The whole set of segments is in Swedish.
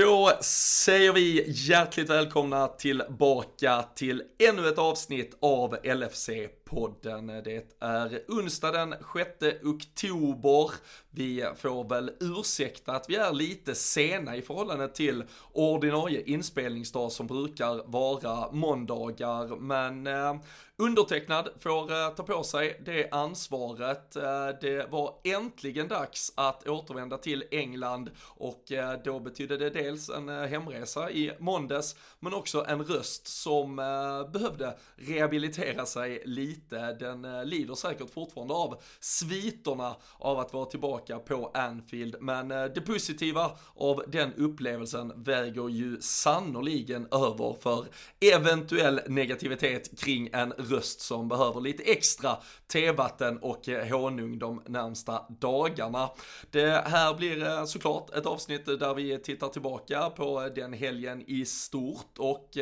Då säger vi hjärtligt välkomna tillbaka till ännu ett avsnitt av LFC podden. Det är onsdag den 6 oktober. Vi får väl ursäkta att vi är lite sena i förhållande till ordinarie inspelningsdag som brukar vara måndagar, men eh, Undertecknad får eh, ta på sig det ansvaret. Eh, det var äntligen dags att återvända till England och eh, då betydde det dels en eh, hemresa i måndags men också en röst som eh, behövde rehabilitera sig lite. Den eh, lider säkert fortfarande av sviterna av att vara tillbaka på Anfield men eh, det positiva av den upplevelsen väger ju sannoliken över för eventuell negativitet kring en röst som behöver lite extra tevatten och eh, honung de närmsta dagarna. Det här blir såklart ett avsnitt där vi tittar tillbaka på den helgen i stort och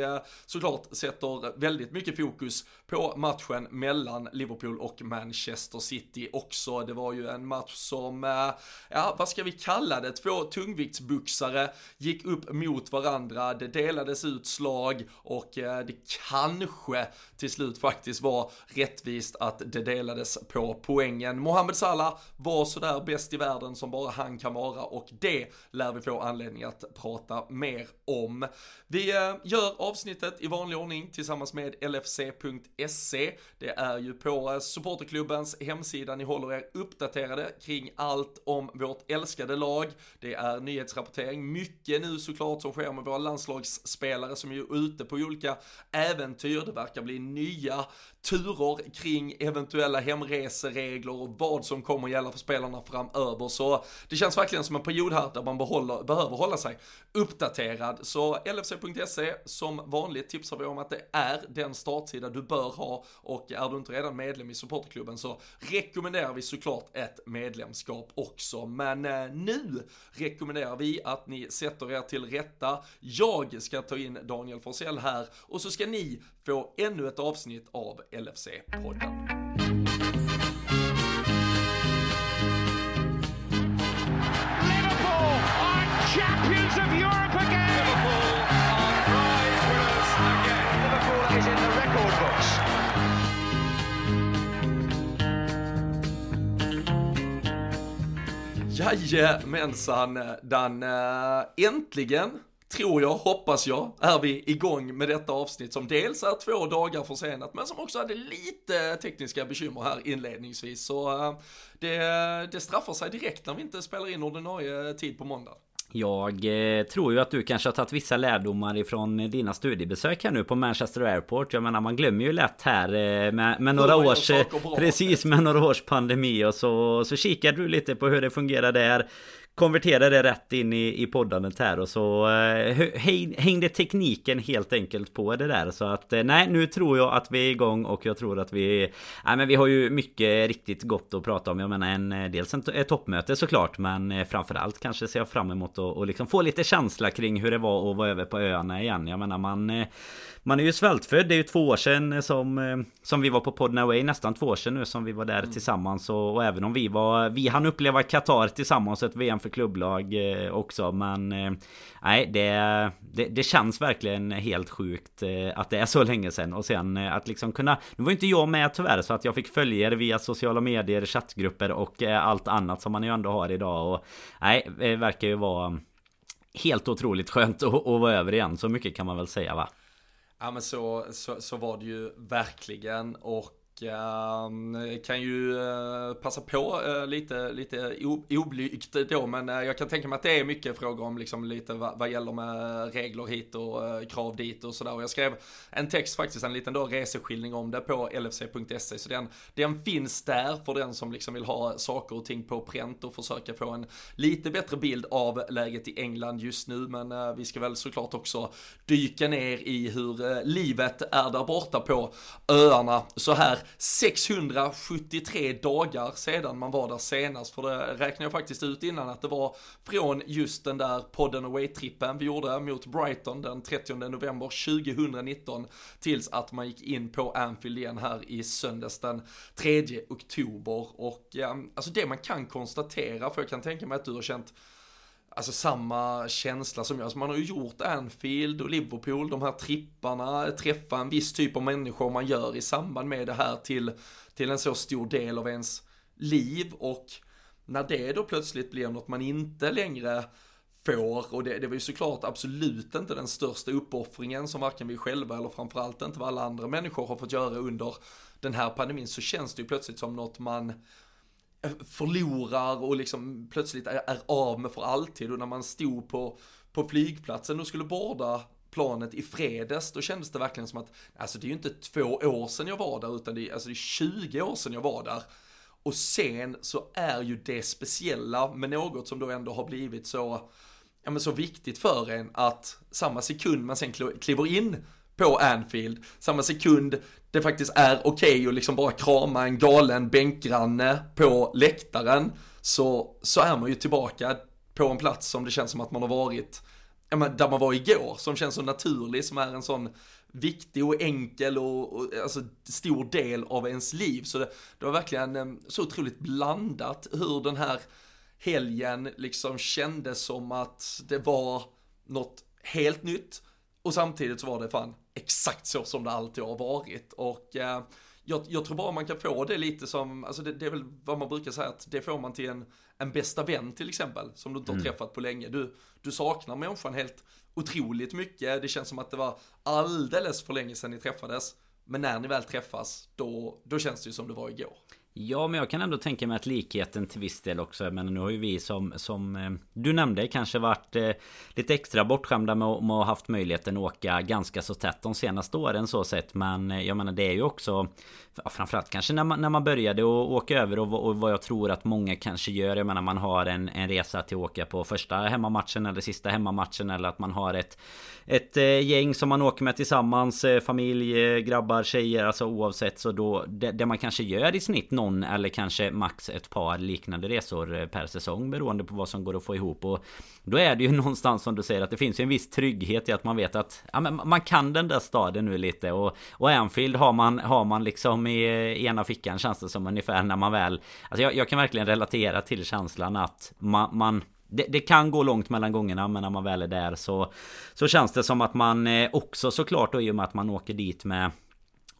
såklart sätter väldigt mycket fokus på matchen mellan Liverpool och Manchester City också. Det var ju en match som, eh, ja vad ska vi kalla det, två tungviktsboxare gick upp mot varandra, det delades ut slag och eh, det kanske till slut faktiskt var rättvist att det delades på poängen. Mohamed Salah var sådär bäst i världen som bara han kan vara och det lär vi få anledning att prata mer om. Vi eh, gör avsnittet i vanlig ordning tillsammans med LFC.se. Det är ju på supporterklubbens hemsida ni håller er uppdaterade kring allt om vårt älskade lag. Det är nyhetsrapportering, mycket nu såklart som sker med våra landslagsspelare som är ute på olika äventyr. Det verkar bli nya turer kring eventuella hemreseregler och vad som kommer gälla för spelarna framöver. Så det känns verkligen som en period här där man behåller, behöver hålla sig uppdaterad. Så LFC.se som vanligt tipsar vi om att det är den startsida du bör ha och är du inte redan medlem i supporterklubben så rekommenderar vi såklart ett medlemskap också. Men eh, nu rekommenderar vi att ni sätter er till rätta. Jag ska ta in Daniel Forsell här och så ska ni få ännu ett avsnitt av LFC-podden. champions of Europe again. Liverpool are prize winners again. Liverpool is in the record books. Jajamensan, Dan. Äh, äntligen tror jag, hoppas jag, är vi igång med detta avsnitt som dels är två dagar försenat men som också hade lite tekniska bekymmer här inledningsvis. Så äh, det, det straffar sig direkt när vi inte spelar in ordinarie tid på måndag. Jag eh, tror ju att du kanske har tagit vissa lärdomar ifrån dina studiebesök här nu på Manchester Airport. Jag menar man glömmer ju lätt här eh, med, med några års... Precis med några års pandemi och så, så kikar du lite på hur det fungerar där konverterade det rätt in i, i poddandet här och så eh, hängde tekniken helt enkelt på det där. Så att eh, nej nu tror jag att vi är igång och jag tror att vi Nej men vi har ju mycket riktigt gott att prata om. Jag menar en eh, dels en, ett toppmöte såklart men eh, framförallt kanske ser jag fram emot att och liksom få lite känsla kring hur det var att vara över på öarna igen. Jag menar man eh, man är ju svältfödd. Det är ju två år sedan som, eh, som vi var på Podden Away. Nästan två år sedan nu som vi var där mm. tillsammans. Och, och, även om vi var... Vi hann uppleva Qatar tillsammans. Ett VM för klubblag eh, också. Men eh, nej, det, det, det, känns verkligen helt sjukt att det är så länge sedan. Och sen att liksom kunna... Nu var inte jag med tyvärr. Så att jag fick följa er via sociala medier, chattgrupper och allt annat som man ju ändå har idag. Och nej, det verkar ju vara helt otroligt skönt att, att vara över igen. Så mycket kan man väl säga va? Ja men så, så, så var det ju verkligen. Och Ehm, kan ju eh, passa på eh, lite, lite oblygt då, men eh, jag kan tänka mig att det är mycket frågor om liksom lite vad, vad gäller med regler hit och krav dit och sådär. Och jag skrev en text faktiskt, en liten då reseskildring om det på lfc.se, så den, den finns där för den som liksom vill ha saker och ting på pränt och försöka få en lite bättre bild av läget i England just nu. Men vi ska väl såklart också dyka ner i hur livet är där borta på öarna så här 673 dagar sedan man var där senast, för det räknade jag faktiskt ut innan att det var från just den där podden away-trippen vi gjorde mot Brighton den 30 november 2019 tills att man gick in på Anfield igen här i söndags den 3 oktober. Och ja, alltså det man kan konstatera, för jag kan tänka mig att du har känt alltså samma känsla som jag. Alltså man har ju gjort Anfield och Liverpool, de här tripparna, träffa en viss typ av människor man gör i samband med det här till, till en så stor del av ens liv och när det då plötsligt blir något man inte längre får och det, det var ju såklart absolut inte den största uppoffringen som varken vi själva eller framförallt inte vad alla andra människor har fått göra under den här pandemin så känns det ju plötsligt som något man förlorar och liksom plötsligt är, är av med för alltid och när man stod på, på flygplatsen och skulle borda planet i fredags, då kändes det verkligen som att, alltså det är ju inte två år sedan jag var där, utan det är, alltså det är 20 år sedan jag var där. Och sen så är ju det speciella med något som då ändå har blivit så, ja men så viktigt för en att samma sekund man sen kliver in på Anfield, samma sekund det faktiskt är okej okay att liksom bara krama en galen bänkgranne på läktaren, så, så är man ju tillbaka på en plats som det känns som att man har varit, där man var igår, som känns så naturlig, som är en sån viktig och enkel och, och alltså stor del av ens liv. Så det, det var verkligen eh, så otroligt blandat hur den här helgen liksom kändes som att det var något helt nytt och samtidigt så var det fan exakt så som det alltid har varit och eh, jag, jag, tror bara man kan få det lite som, alltså det, det, är väl vad man brukar säga att det får man till en, en bästa vän till exempel, som du inte har mm. träffat på länge. Du, du saknar människan helt otroligt mycket, det känns som att det var alldeles för länge sedan ni träffades. Men när ni väl träffas, då, då känns det ju som det var igår. Ja, men jag kan ändå tänka mig att likheten till viss del också. Men nu har ju vi som, som eh, du nämnde kanske varit eh, lite extra bortskämda med, att ha haft möjligheten att åka ganska så tätt de senaste åren så sett. Men eh, jag menar det är ju också ja, framförallt kanske när man, när man började att åka över och, och, vad jag tror att många kanske gör. Jag menar man har en, en resa till att åka på första hemmamatchen eller sista hemmamatchen eller att man har ett ett eh, gäng som man åker med tillsammans Familj, grabbar, tjejer Alltså oavsett så då det, det, man kanske gör i snitt någon eller kanske max ett par liknande resor eh, per säsong Beroende på vad som går att få ihop. Och Då är det ju någonstans som du säger att det finns en viss trygghet i att man vet att ja, men Man kan den där staden nu lite. Och Och Anfield har man, har man liksom i ena fickan känns det som ungefär när man väl Alltså jag, jag kan verkligen relatera till känslan att man, man det, det, kan gå långt mellan gångerna men när man väl är där så Så känns det som att man eh, också såklart då i och med att man åker dit med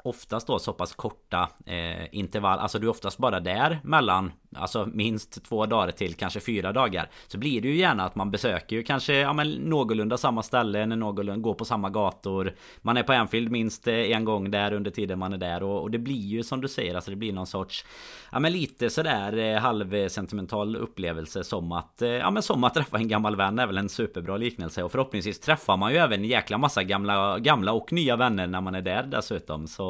Oftast då så pass korta eh, intervall Alltså du är oftast bara där mellan Alltså minst två dagar till kanske fyra dagar Så blir det ju gärna att man besöker ju kanske ja, men någorlunda samma ställen någorlunda, Går på samma gator. Man är på Anfield minst eh, en gång där under tiden man är där och, och det blir ju som du säger Alltså det blir någon sorts Ja men lite sådär eh, halvsentimental upplevelse som att eh, Ja men som att träffa en gammal vän är väl en superbra liknelse. Och förhoppningsvis träffar man ju även en jäkla massa gamla, gamla och nya vänner när man är där dessutom. Så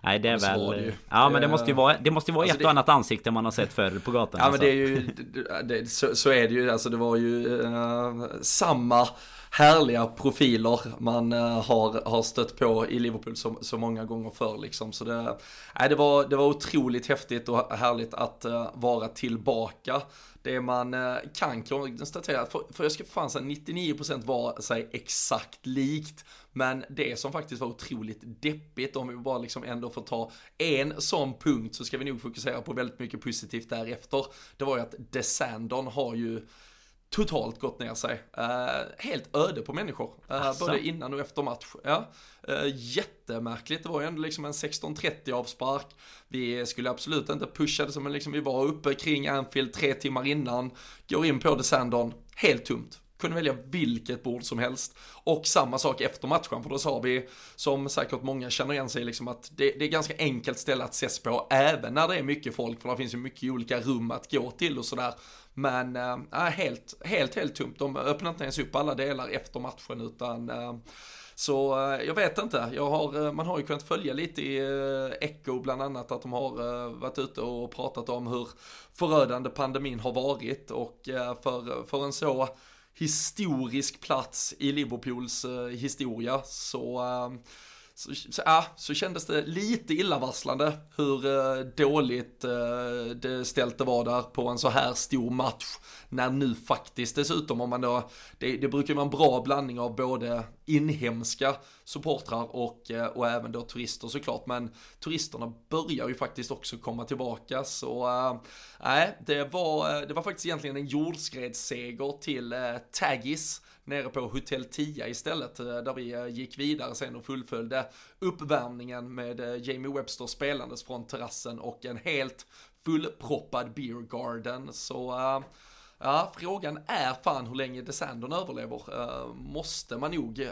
Nej det är väl Ja men det måste ju vara Det måste ju vara alltså ett det... och annat ansikte man har sett för på gatan. Ja alltså. men det är ju, det, så, så, är det ju, alltså det var ju uh, samma härliga profiler man eh, har, har stött på i Liverpool så, så många gånger förr liksom. Så det, nej, det, var, det var otroligt häftigt och härligt att eh, vara tillbaka. Det man eh, kan konstatera, för, för jag ska fan säga 99% var sig exakt likt. Men det som faktiskt var otroligt deppigt, om vi bara liksom ändå får ta en sån punkt så ska vi nog fokusera på väldigt mycket positivt därefter. Det var ju att Desandon har ju totalt gått ner sig. Uh, helt öde på människor. Uh, både innan och efter match. Ja. Uh, jättemärkligt. Det var ju ändå liksom en 16.30 avspark. Vi skulle absolut inte pusha det som en liksom, vi var uppe kring Anfield tre timmar innan. Går in på Desandon, helt tomt kunde välja vilket bord som helst. Och samma sak efter matchen, för då sa vi, som säkert många känner igen sig, liksom att det, det är ganska enkelt ställe att ses på, även när det är mycket folk, för det finns ju mycket olika rum att gå till och sådär. Men äh, helt, helt, helt tomt. De öppnar inte ens upp alla delar efter matchen, utan äh, så eh, jag vet inte, jag har, man har ju kunnat följa lite i Echo bland annat att de har varit ute och pratat om hur förödande pandemin har varit och för, för en så historisk plats i Liverpools historia så, så, så, ja, så kändes det lite illavarslande hur eh, dåligt eh, det ställt det var där på en så här stor match. När nu faktiskt dessutom, om man då, det, det brukar vara en bra blandning av både inhemska supportrar och, eh, och även då turister såklart. Men turisterna börjar ju faktiskt också komma tillbaka. Så eh, nej, äh, det, var, eh, det var faktiskt egentligen en jordskredsseger till äh, Taggis nere på Hotell 10 istället, eh, där vi eh, gick vidare sen och fullföljde uppvärmningen med eh, Jamie Webster spelandes från terrassen och en helt fullproppad beer garden. Så Ja, frågan är fan hur länge Desandon överlever. Uh, måste man nog uh,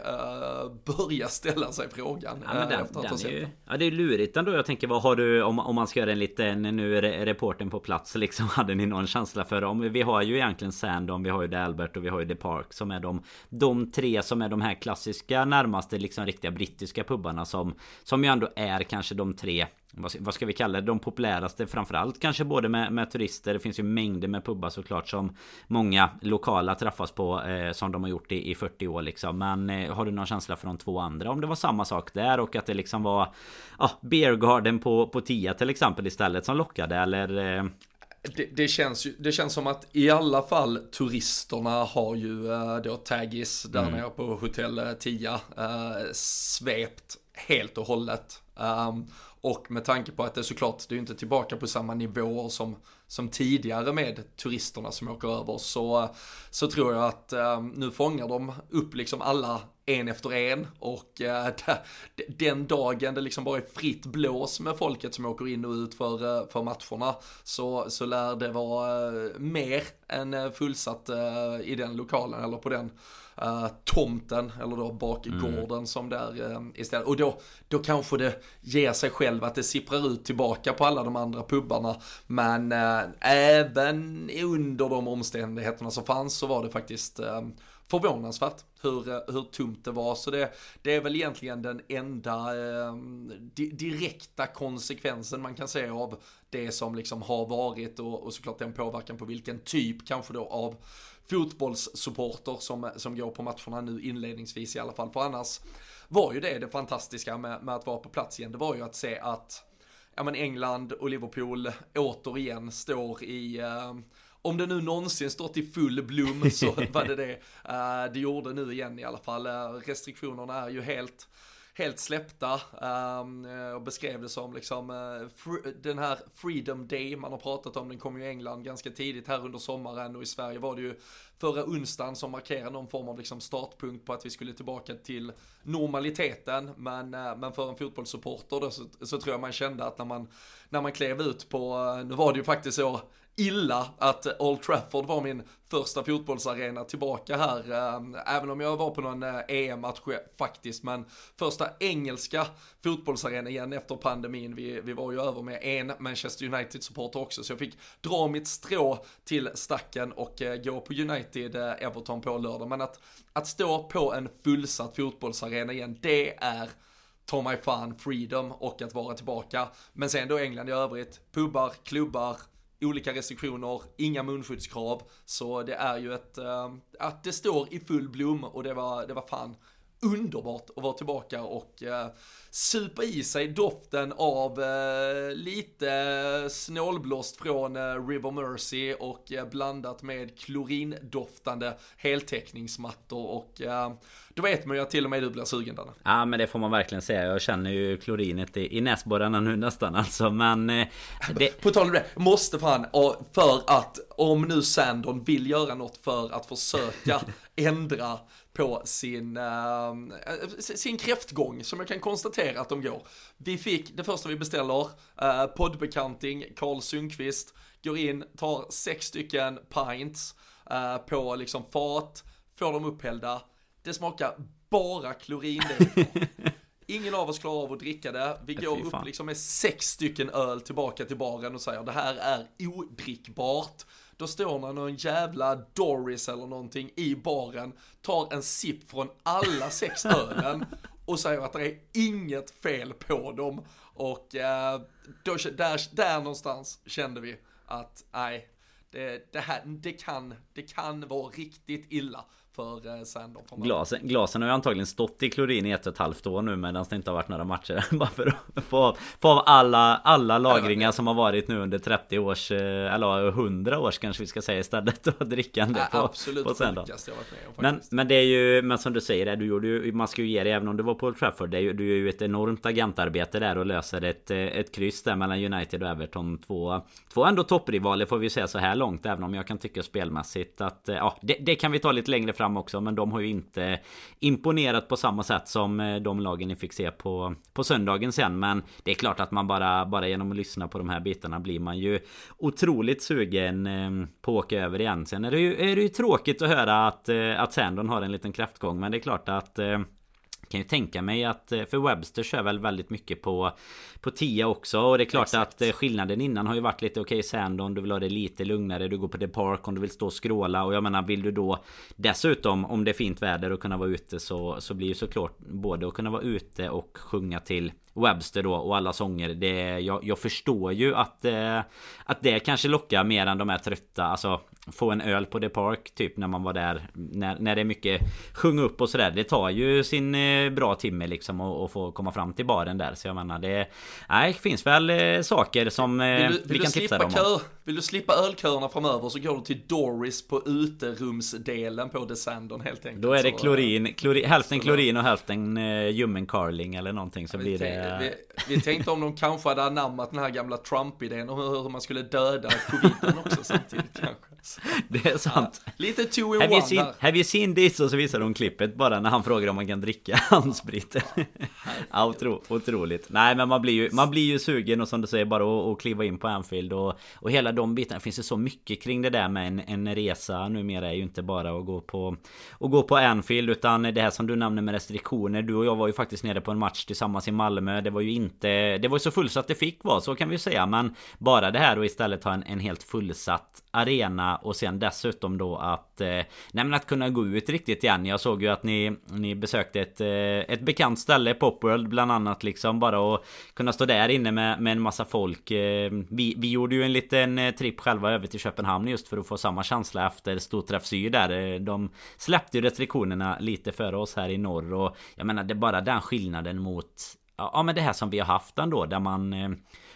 börja ställa sig frågan. Ja, men den, uh, den är ju, ja, det är lurigt ändå. Jag tänker, vad har du om, om man ska göra en liten... Nu är reporten på plats liksom. Hade ni någon känsla för om Vi har ju egentligen Sandon, vi har ju The Albert och vi har ju The Park som är de, de tre som är de här klassiska närmaste liksom riktiga brittiska pubbarna som, som ju ändå är kanske de tre vad ska vi kalla det? De populäraste framförallt kanske både med, med, turister Det finns ju mängder med pubbar såklart som Många lokala träffas på eh, Som de har gjort i, i 40 år liksom Men eh, har du någon känsla för de två andra? Om det var samma sak där och att det liksom var Ja, Beergarden på, på Tia till exempel istället som lockade eller eh... det, det, känns ju, det känns som att i alla fall turisterna har ju eh, då Taggis där mm. nere på hotell Tia eh, svept helt och hållet. Um, och med tanke på att det såklart, det är ju inte tillbaka på samma nivåer som, som tidigare med turisterna som åker över, så, så tror jag att eh, nu fångar de upp liksom alla en efter en. Och eh, den dagen det liksom bara är fritt blås med folket som åker in och ut för, eh, för matcherna så, så lär det vara eh, mer än eh, fullsatt i den lokalen eller på den uh, tomten eller då bakgården mm. som det uh, istället. Och då, då kanske det ger sig själv att det sipprar ut tillbaka på alla de andra pubbarna. Men uh, även under de omständigheterna som fanns så var det faktiskt förvånansvärt hur, hur tomt det var. Så det, det är väl egentligen den enda eh, di direkta konsekvensen man kan se av det som liksom har varit och, och såklart den påverkan på vilken typ kanske då av fotbollssupporter som, som går på matcherna nu inledningsvis i alla fall. För annars var ju det det fantastiska med, med att vara på plats igen. Det var ju att se att ja, men England och Liverpool återigen står i uh, om det nu någonsin stått i full blom så var det det. Uh, det gjorde nu igen i alla fall. Uh, restriktionerna är ju helt helt släppta um, och beskrev det som liksom uh, den här Freedom Day man har pratat om, den kom ju i England ganska tidigt här under sommaren och i Sverige var det ju förra onsdagen som markerade någon form av liksom startpunkt på att vi skulle tillbaka till normaliteten. Men, eh, men för en fotbollssupporter då så, så, tror jag man kände att när man, när man klev ut på, eh, nu var det ju faktiskt så illa att Old Trafford var min första fotbollsarena tillbaka här. Eh, även om jag var på någon EM-match faktiskt. Men första engelska fotbollsarena igen efter pandemin. Vi, vi var ju över med en Manchester United-supporter också. Så jag fick dra mitt strå till stacken och gå på United United-Everton på lördag. Men att, att stå på en fullsatt fotbollsarena igen, det är ta mig fan freedom och att vara tillbaka. Men sen då England i övrigt, pubbar, klubbar, olika restriktioner, inga munskyddskrav. Så det är ju ett, äh, att det står i full blom och det var, det var fan underbart att vara tillbaka och äh, supa i sig doften av äh, lite snålblåst från äh, River Mercy och äh, blandat med klorindoftande heltäckningsmattor och då vet man ju att till och med du blir sugen Danne. Ja men det får man verkligen säga. Jag känner ju klorinet i, i näsborrarna nu nästan alltså. Men... Eh, det... På tal om det, måste fan, för att om nu Sandon vill göra något för att försöka ändra på sin, äh, sin kräftgång som jag kan konstatera att de går. Vi fick, det första vi beställer, äh, poddbekanting, Karl Sundqvist, går in, tar sex stycken pints äh, på liksom fat, får dem upphällda, det smakar bara klorin Ingen av oss klarar av att dricka det. Vi går upp liksom med sex stycken öl tillbaka till baren och säger det här är odrickbart. Då står man någon jävla Doris eller någonting i baren, tar en sipp från alla sex ölen och säger att det är inget fel på dem. Och eh, då, där, där någonstans kände vi att nej, det, det, här, det, kan, det kan vara riktigt illa för eh, Sandon. Glasen, glasen har ju antagligen stått i klorin i ett och ett halvt år nu medan det inte har varit några matcher. Bara för att få, få av alla, alla lagringar som har varit nu under 30 års, eh, eller 100 års kanske vi ska säga istället. Och drickande på, absolut på söndag. Men, men det är ju, men som du säger, du gjorde ju, man ska ju ge dig även om du var på Old Trafford. Det är ju, du gör ju ett enormt agentarbete där och löser ett, ett kryss där mellan United och Everton. Två, två ändå topprivaler får vi säga så här långt. Även om jag kan tycka spelmässigt att, ja, det, det kan vi ta lite längre fram också. Men de har ju inte imponerat på samma sätt som eh, de lagen ni fick se på, på söndagen sen. Men det är klart att man bara, bara genom att lyssna på de här bitarna blir man ju otroligt sugen eh, på att åka över igen. Sen är det ju, är det ju tråkigt att höra att, eh, att Sandon har en liten kräftgång. Men det är klart att kan ju tänka mig att för Webster kör väl väldigt mycket på På Tia också och det är klart Exakt. att skillnaden innan har ju varit lite okej okay, Sandon du vill ha det lite lugnare Du går på The Park om du vill stå och skråla och jag menar vill du då Dessutom om det är fint väder och kunna vara ute så Så blir ju såklart både att kunna vara ute och sjunga till Webster då och alla sånger. Det, jag, jag förstår ju att, eh, att det kanske lockar mer än de här trötta. Alltså få en öl på The Park typ när man var där. När, när det är mycket sjung upp och sådär. Det tar ju sin eh, bra timme liksom att få komma fram till baren där. Så jag menar det... Nej, det finns väl eh, saker som eh, vill du, vi kan tipsa dem om. Kö, vill du slippa ölköerna framöver så går du till Doris på uterumsdelen på Desandon helt enkelt. Då är det klorin, klorin hälften klorin och hälften uh, ljummen carling eller någonting så blir det vi, vi tänkte om de kanske hade anammat den här gamla Trump-idén om hur man skulle döda coviden också samtidigt kanske. Det är sant. Ja, lite two in have one seen, där. Have you seen this? Och så visar de klippet bara när han frågar om man kan dricka handspriten. ja, otro, otroligt. Nej men man blir ju, man blir ju sugen och som du säger bara att, kliva in på Anfield och, och hela de bitarna. Det finns ju så mycket kring det där med en, en resa numera är ju inte bara att gå på att gå på Anfield utan det här som du nämner med restriktioner. Du och jag var ju faktiskt nere på en match tillsammans i Malmö. Det var ju inte... Det var ju så fullsatt det fick vara, så kan vi säga. Men bara det här och istället ha en, en helt fullsatt arena och sen dessutom då att... Eh, nej att kunna gå ut riktigt igen. Jag såg ju att ni, ni besökte ett, eh, ett bekant ställe, Popworld bland annat liksom. Bara att kunna stå där inne med, med en massa folk. Eh, vi, vi gjorde ju en liten eh, tripp själva över till Köpenhamn just för att få samma känsla efter Storträff Syd där. Eh, de släppte ju restriktionerna lite före oss här i norr och jag menar det är bara den skillnaden mot Ja men det här som vi har haft ändå där man eh,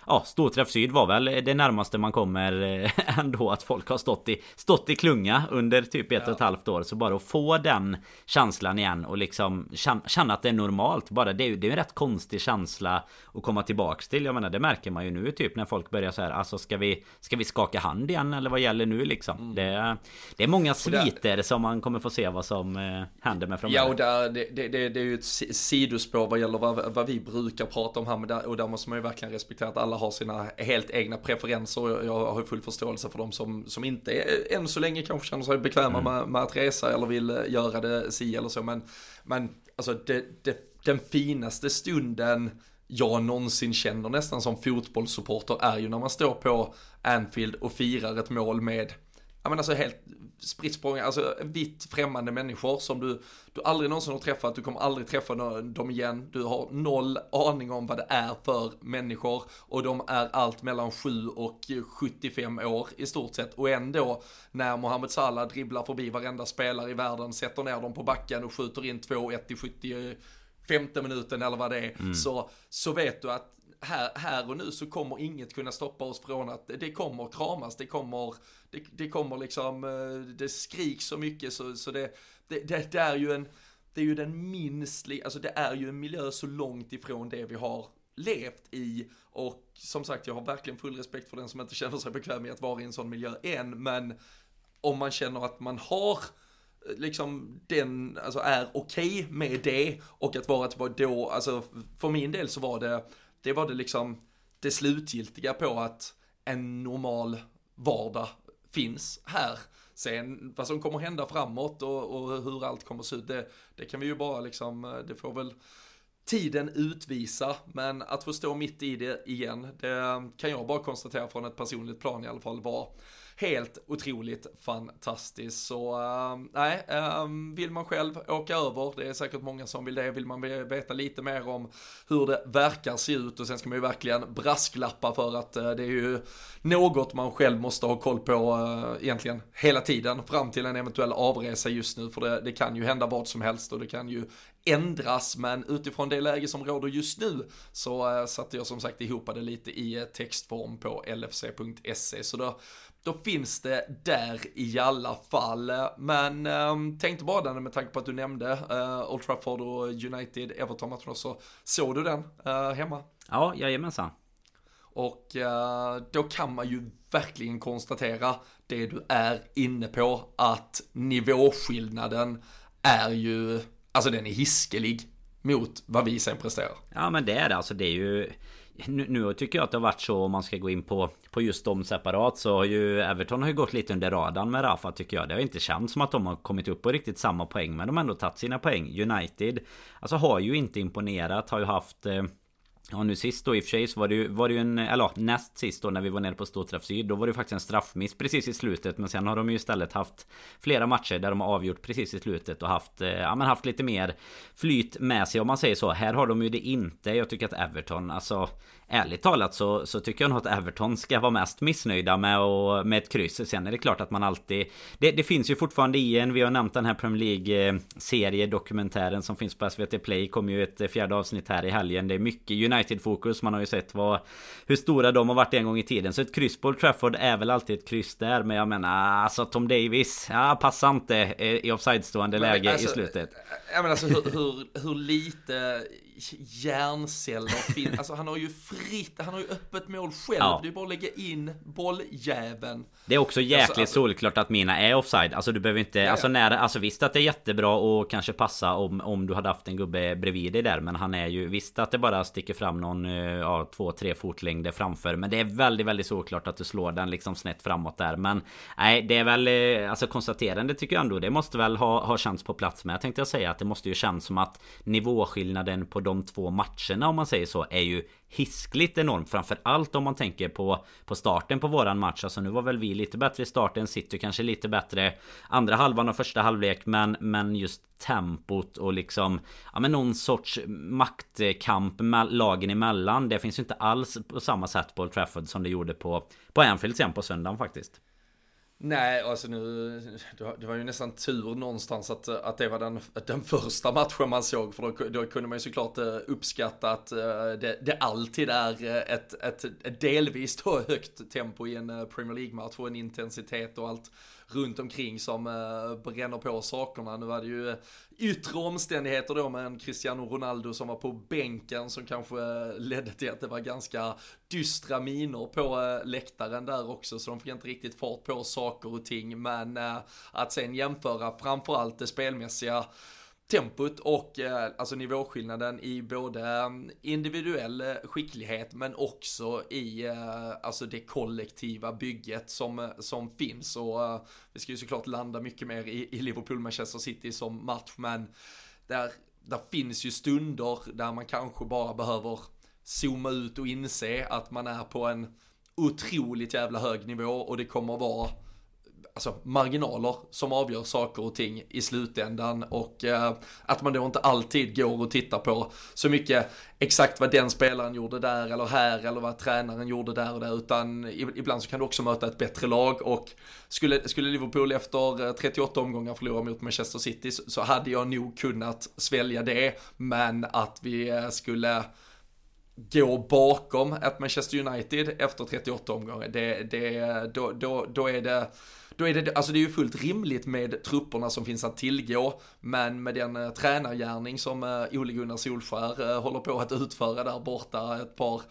ja, Storträff Syd var väl det närmaste man kommer eh, ändå att folk har stått i, stått i klunga under typ ett ja. och ett halvt år. Så bara att få den känslan igen och liksom känna att det är normalt. Bara det, är, det är en rätt konstig känsla att komma tillbaks till. Jag menar det märker man ju nu typ när folk börjar så här. Alltså ska vi, ska vi skaka hand igen eller vad gäller nu liksom? Mm. Det, det är många sviter som man kommer få se vad som eh, händer med framöver. Ja och där, det, det, det, det är ju ett sidospår vad gäller vad, vad vi brukar prata om här. Men där, och där måste man ju verkligen respektera att alla alla har sina helt egna preferenser. Jag har full förståelse för de som, som inte är, än så länge kanske känner sig bekväma mm. med, med, att resa eller vill eh, göra det si eller så. Men, men alltså det, det, den finaste stunden jag någonsin känner nästan som fotbollssupporter är ju när man står på Anfield och firar ett mål med ja men alltså helt spritt alltså vitt främmande människor som du, du aldrig någonsin har träffat, du kommer aldrig träffa dem igen, du har noll aning om vad det är för människor. Och de är allt mellan 7 och 75 år i stort sett. Och ändå när Mohamed Salah dribblar förbi varenda spelare i världen, sätter ner dem på backen och skjuter in 2-1 i 70 femte minuten eller vad det är, mm. så, så vet du att här, här och nu så kommer inget kunna stoppa oss från att det kommer kramas, det kommer, det, det kommer liksom, eh, det skriks så mycket så, så det, det, det, det är ju en, det är ju den minst, alltså det är ju en miljö så långt ifrån det vi har levt i. Och som sagt jag har verkligen full respekt för den som inte känner sig bekväm med att vara i en sån miljö än. Men om man känner att man har eh, liksom den, alltså är okej okay med det och att vara tillbaka då, alltså för min del så var det det var det liksom det slutgiltiga på att en normal vardag finns här. Sen vad som kommer hända framåt och, och hur allt kommer se ut, det, det, kan vi ju bara liksom, det får väl tiden utvisa. Men att få stå mitt i det igen, det kan jag bara konstatera från ett personligt plan i alla fall var helt otroligt fantastiskt. Så ehm, nej, ehm, vill man själv åka över, det är säkert många som vill det, vill man veta lite mer om hur det verkar se ut och sen ska man ju verkligen brasklappa för att eh, det är ju något man själv måste ha koll på eh, egentligen hela tiden fram till en eventuell avresa just nu, för det, det kan ju hända vad som helst och det kan ju ändras, men utifrån det läge som råder just nu så äh, satte jag som sagt ihop det lite i textform på lfc.se, så då, då finns det där i alla fall. Men äh, tänkte bara den med tanke på att du nämnde äh, Old Trafford och United, Everton-matcherna, så såg du den äh, hemma? Ja, jajamensan. Och äh, då kan man ju verkligen konstatera det du är inne på, att nivåskillnaden är ju Alltså den är hiskelig mot vad vi sen presterar. Ja men det är det. Alltså det är ju... Nu, nu, tycker jag att det har varit så om man ska gå in på, på just dem separat så har ju Everton har ju gått lite under radarn med Rafa tycker jag. Det har inte känts som att de har kommit upp på riktigt samma poäng men de har ändå tagit sina poäng. United alltså har ju inte imponerat. Har ju haft eh, Ja nu sist då i och för sig så var det ju, var det ju en, eller näst sist då när vi var nere på Storträff Syd Då var det ju faktiskt en straffmiss precis i slutet Men sen har de ju istället haft flera matcher där de har avgjort precis i slutet och haft, eh, ja men haft lite mer flyt med sig om man säger så. Här har de ju det inte. Jag tycker att Everton, alltså Ärligt talat så, så tycker jag nog att Everton ska vara mest missnöjda med, och, med ett kryss. Sen är det klart att man alltid... Det, det finns ju fortfarande i en, vi har nämnt den här Premier League-serie, dokumentären som finns på SVT Play. kommer ju ett fjärde avsnitt här i helgen. Det är mycket United-fokus. Man har ju sett vad, hur stora de har varit en gång i tiden. Så ett kryss på Trafford är väl alltid ett kryss där. Men jag menar, alltså Tom Davis, ja, passar inte i offside-stående läge alltså, i slutet. Jag menar alltså hur, hur, hur lite hjärnceller finns. Alltså han har ju fritt, han har ju öppet mål själv. Ja. Det är bara att lägga in bolljäveln. Det är också jäkligt alltså, alltså, solklart att mina är offside. Alltså du behöver inte, ja, alltså när, alltså visst att det är jättebra och kanske passa om, om du hade haft en gubbe bredvid dig där. Men han är ju, visst att det bara sticker fram någon, eh, ja två, tre fotlängder framför. Men det är väldigt, väldigt solklart att du slår den liksom snett framåt där. Men nej, det är väl, eh, alltså konstaterande tycker jag ändå. Det måste väl ha, ha chans på plats med. Jag tänkte säga att det måste ju kännas som att nivåskillnaden på de två matcherna om man säger så är ju hiskligt enormt. Framförallt om man tänker på, på starten på våran match. Alltså nu var väl vi lite bättre i starten City kanske lite bättre Andra halvan av första halvlek men, men just tempot och liksom Ja men någon sorts maktkamp med lagen emellan Det finns ju inte alls på samma sätt på Old Trafford som det gjorde på På Anfield sen på söndagen faktiskt. Nej, alltså nu, det var ju nästan tur någonstans att, att det var den, den första matchen man såg, för då, då kunde man ju såklart eh, uppskatta att eh, det, det alltid är eh, ett, ett, ett delvis då högt tempo i en Premier League-match och en intensitet och allt runt omkring som eh, bränner på sakerna. Nu var det ju eh, yttre omständigheter då med en Cristiano Ronaldo som var på bänken som kanske eh, ledde till att det var ganska dystra miner på eh, läktaren där också så de fick inte riktigt fart på saker och ting men eh, att sen jämföra framförallt det spelmässiga tempot och eh, alltså nivåskillnaden i både eh, individuell eh, skicklighet men också i eh, alltså det kollektiva bygget som, eh, som finns. Och vi ska ju såklart landa mycket mer i, i Liverpool-Manchester City som match men där, där finns ju stunder där man kanske bara behöver zooma ut och inse att man är på en otroligt jävla hög nivå och det kommer vara alltså, marginaler som avgör saker och ting i slutändan. Och eh, att man då inte alltid går och tittar på så mycket exakt vad den spelaren gjorde där eller här eller vad tränaren gjorde där och där. Utan ibland så kan du också möta ett bättre lag. Och skulle, skulle Liverpool efter eh, 38 omgångar förlora mot Manchester City så hade jag nog kunnat svälja det. Men att vi eh, skulle gå bakom ett Manchester United efter 38 omgångar, det, det, då, då, då är det då är det, alltså det är ju fullt rimligt med trupperna som finns att tillgå, men med den eh, tränargärning som eh, Ole Gunnar Solskär eh, håller på att utföra där borta ett par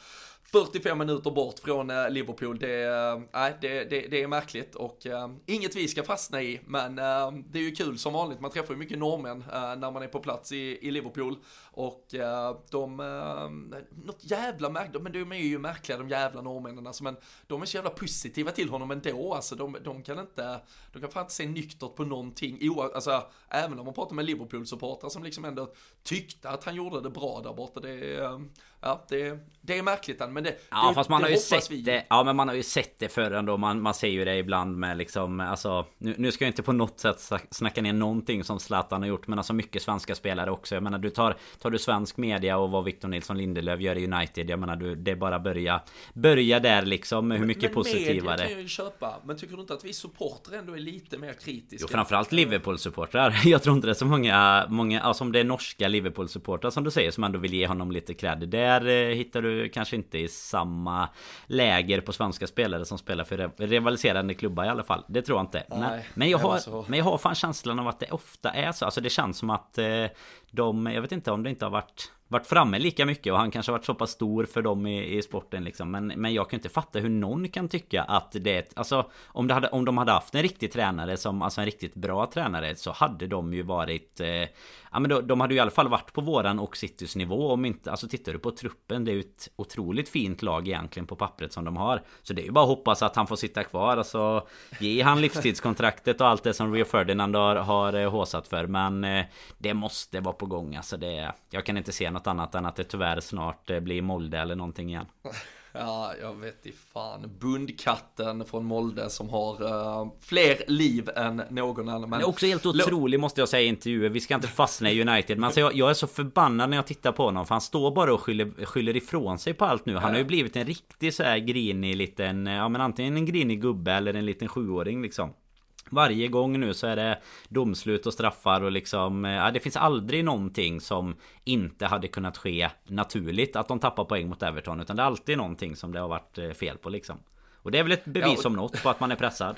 45 minuter bort från eh, Liverpool, det, äh, det, det, det är märkligt och äh, inget vi ska fastna i, men äh, det är ju kul som vanligt, man träffar ju mycket norrmän när man är på plats i, i Liverpool och de, något jävla märkligt, men de är ju märkliga de jävla norrmännen. Alltså, men de är så jävla positiva till honom ändå, alltså de, de kan inte, de kan fan inte se nyktert på någonting, o, alltså även om man pratar med Liverpool-supportrar som liksom ändå tyckte att han gjorde det bra där borta, det är, ja, det, det är märkligt men det, Ja det, fast man det har ju sett vi. det Ja men man har ju sett det förr ändå. Man, man ser ju det ibland med liksom Alltså nu, nu ska jag inte på något sätt snacka ner någonting som Zlatan har gjort Men alltså mycket svenska spelare också. Jag menar du tar Tar du svensk media och vad Victor Nilsson Lindelöf gör i United? Jag menar du Det är bara börja Börja där liksom. Med hur mycket men positivare? media kan jag ju köpa. Men tycker du inte att vi supportrar ändå är lite mer kritiska? Jo framförallt Liverpool-supportrar. Jag tror inte det är så många, många alltså om det är norska Liverpool-supportrar som du säger som ändå vill ge honom lite cred. Där eh, hittar du kanske inte i samma läger på svenska spelare som spelar för rivaliserande klubbar i alla fall. Det tror jag inte. Men, Nej, men, jag har, men jag har fan känslan av att det ofta är så. Alltså det känns som att eh, de, jag vet inte om det inte har varit varit framme lika mycket och han kanske har varit så pass stor för dem i, i sporten liksom. Men, men jag kan inte fatta hur någon kan tycka att det är ett, Alltså om, det hade, om de hade haft en riktig tränare som Alltså en riktigt bra tränare så hade de ju varit eh, Ja men då, de hade ju i alla fall varit på våran och Citys nivå om inte Alltså tittar du på truppen Det är ju ett otroligt fint lag egentligen på pappret som de har. Så det är ju bara att hoppas att han får sitta kvar Alltså Ge han livstidskontraktet och allt det som Rio Ferdinand har, har eh, håsat för. Men eh, Det måste vara på gång alltså det Jag kan inte se något annat än att det tyvärr snart eh, blir Molde eller någonting igen. Ja, jag vet i fan. Bundkatten från Molde som har eh, fler liv än någon annan. Men Men också helt otrolig måste jag säga i intervjuer. Vi ska inte fastna i United. Men alltså jag, jag är så förbannad när jag tittar på honom. För han står bara och skyller, skyller ifrån sig på allt nu. Han har ju blivit en riktig så här grinig liten... Ja men antingen en grinig gubbe eller en liten sjuåring liksom. Varje gång nu så är det domslut och straffar och liksom ja, Det finns aldrig någonting som inte hade kunnat ske naturligt att de tappar poäng mot Everton Utan det är alltid någonting som det har varit eh, fel på liksom. Och det är väl ett bevis Ja, och- om något på att man är pressad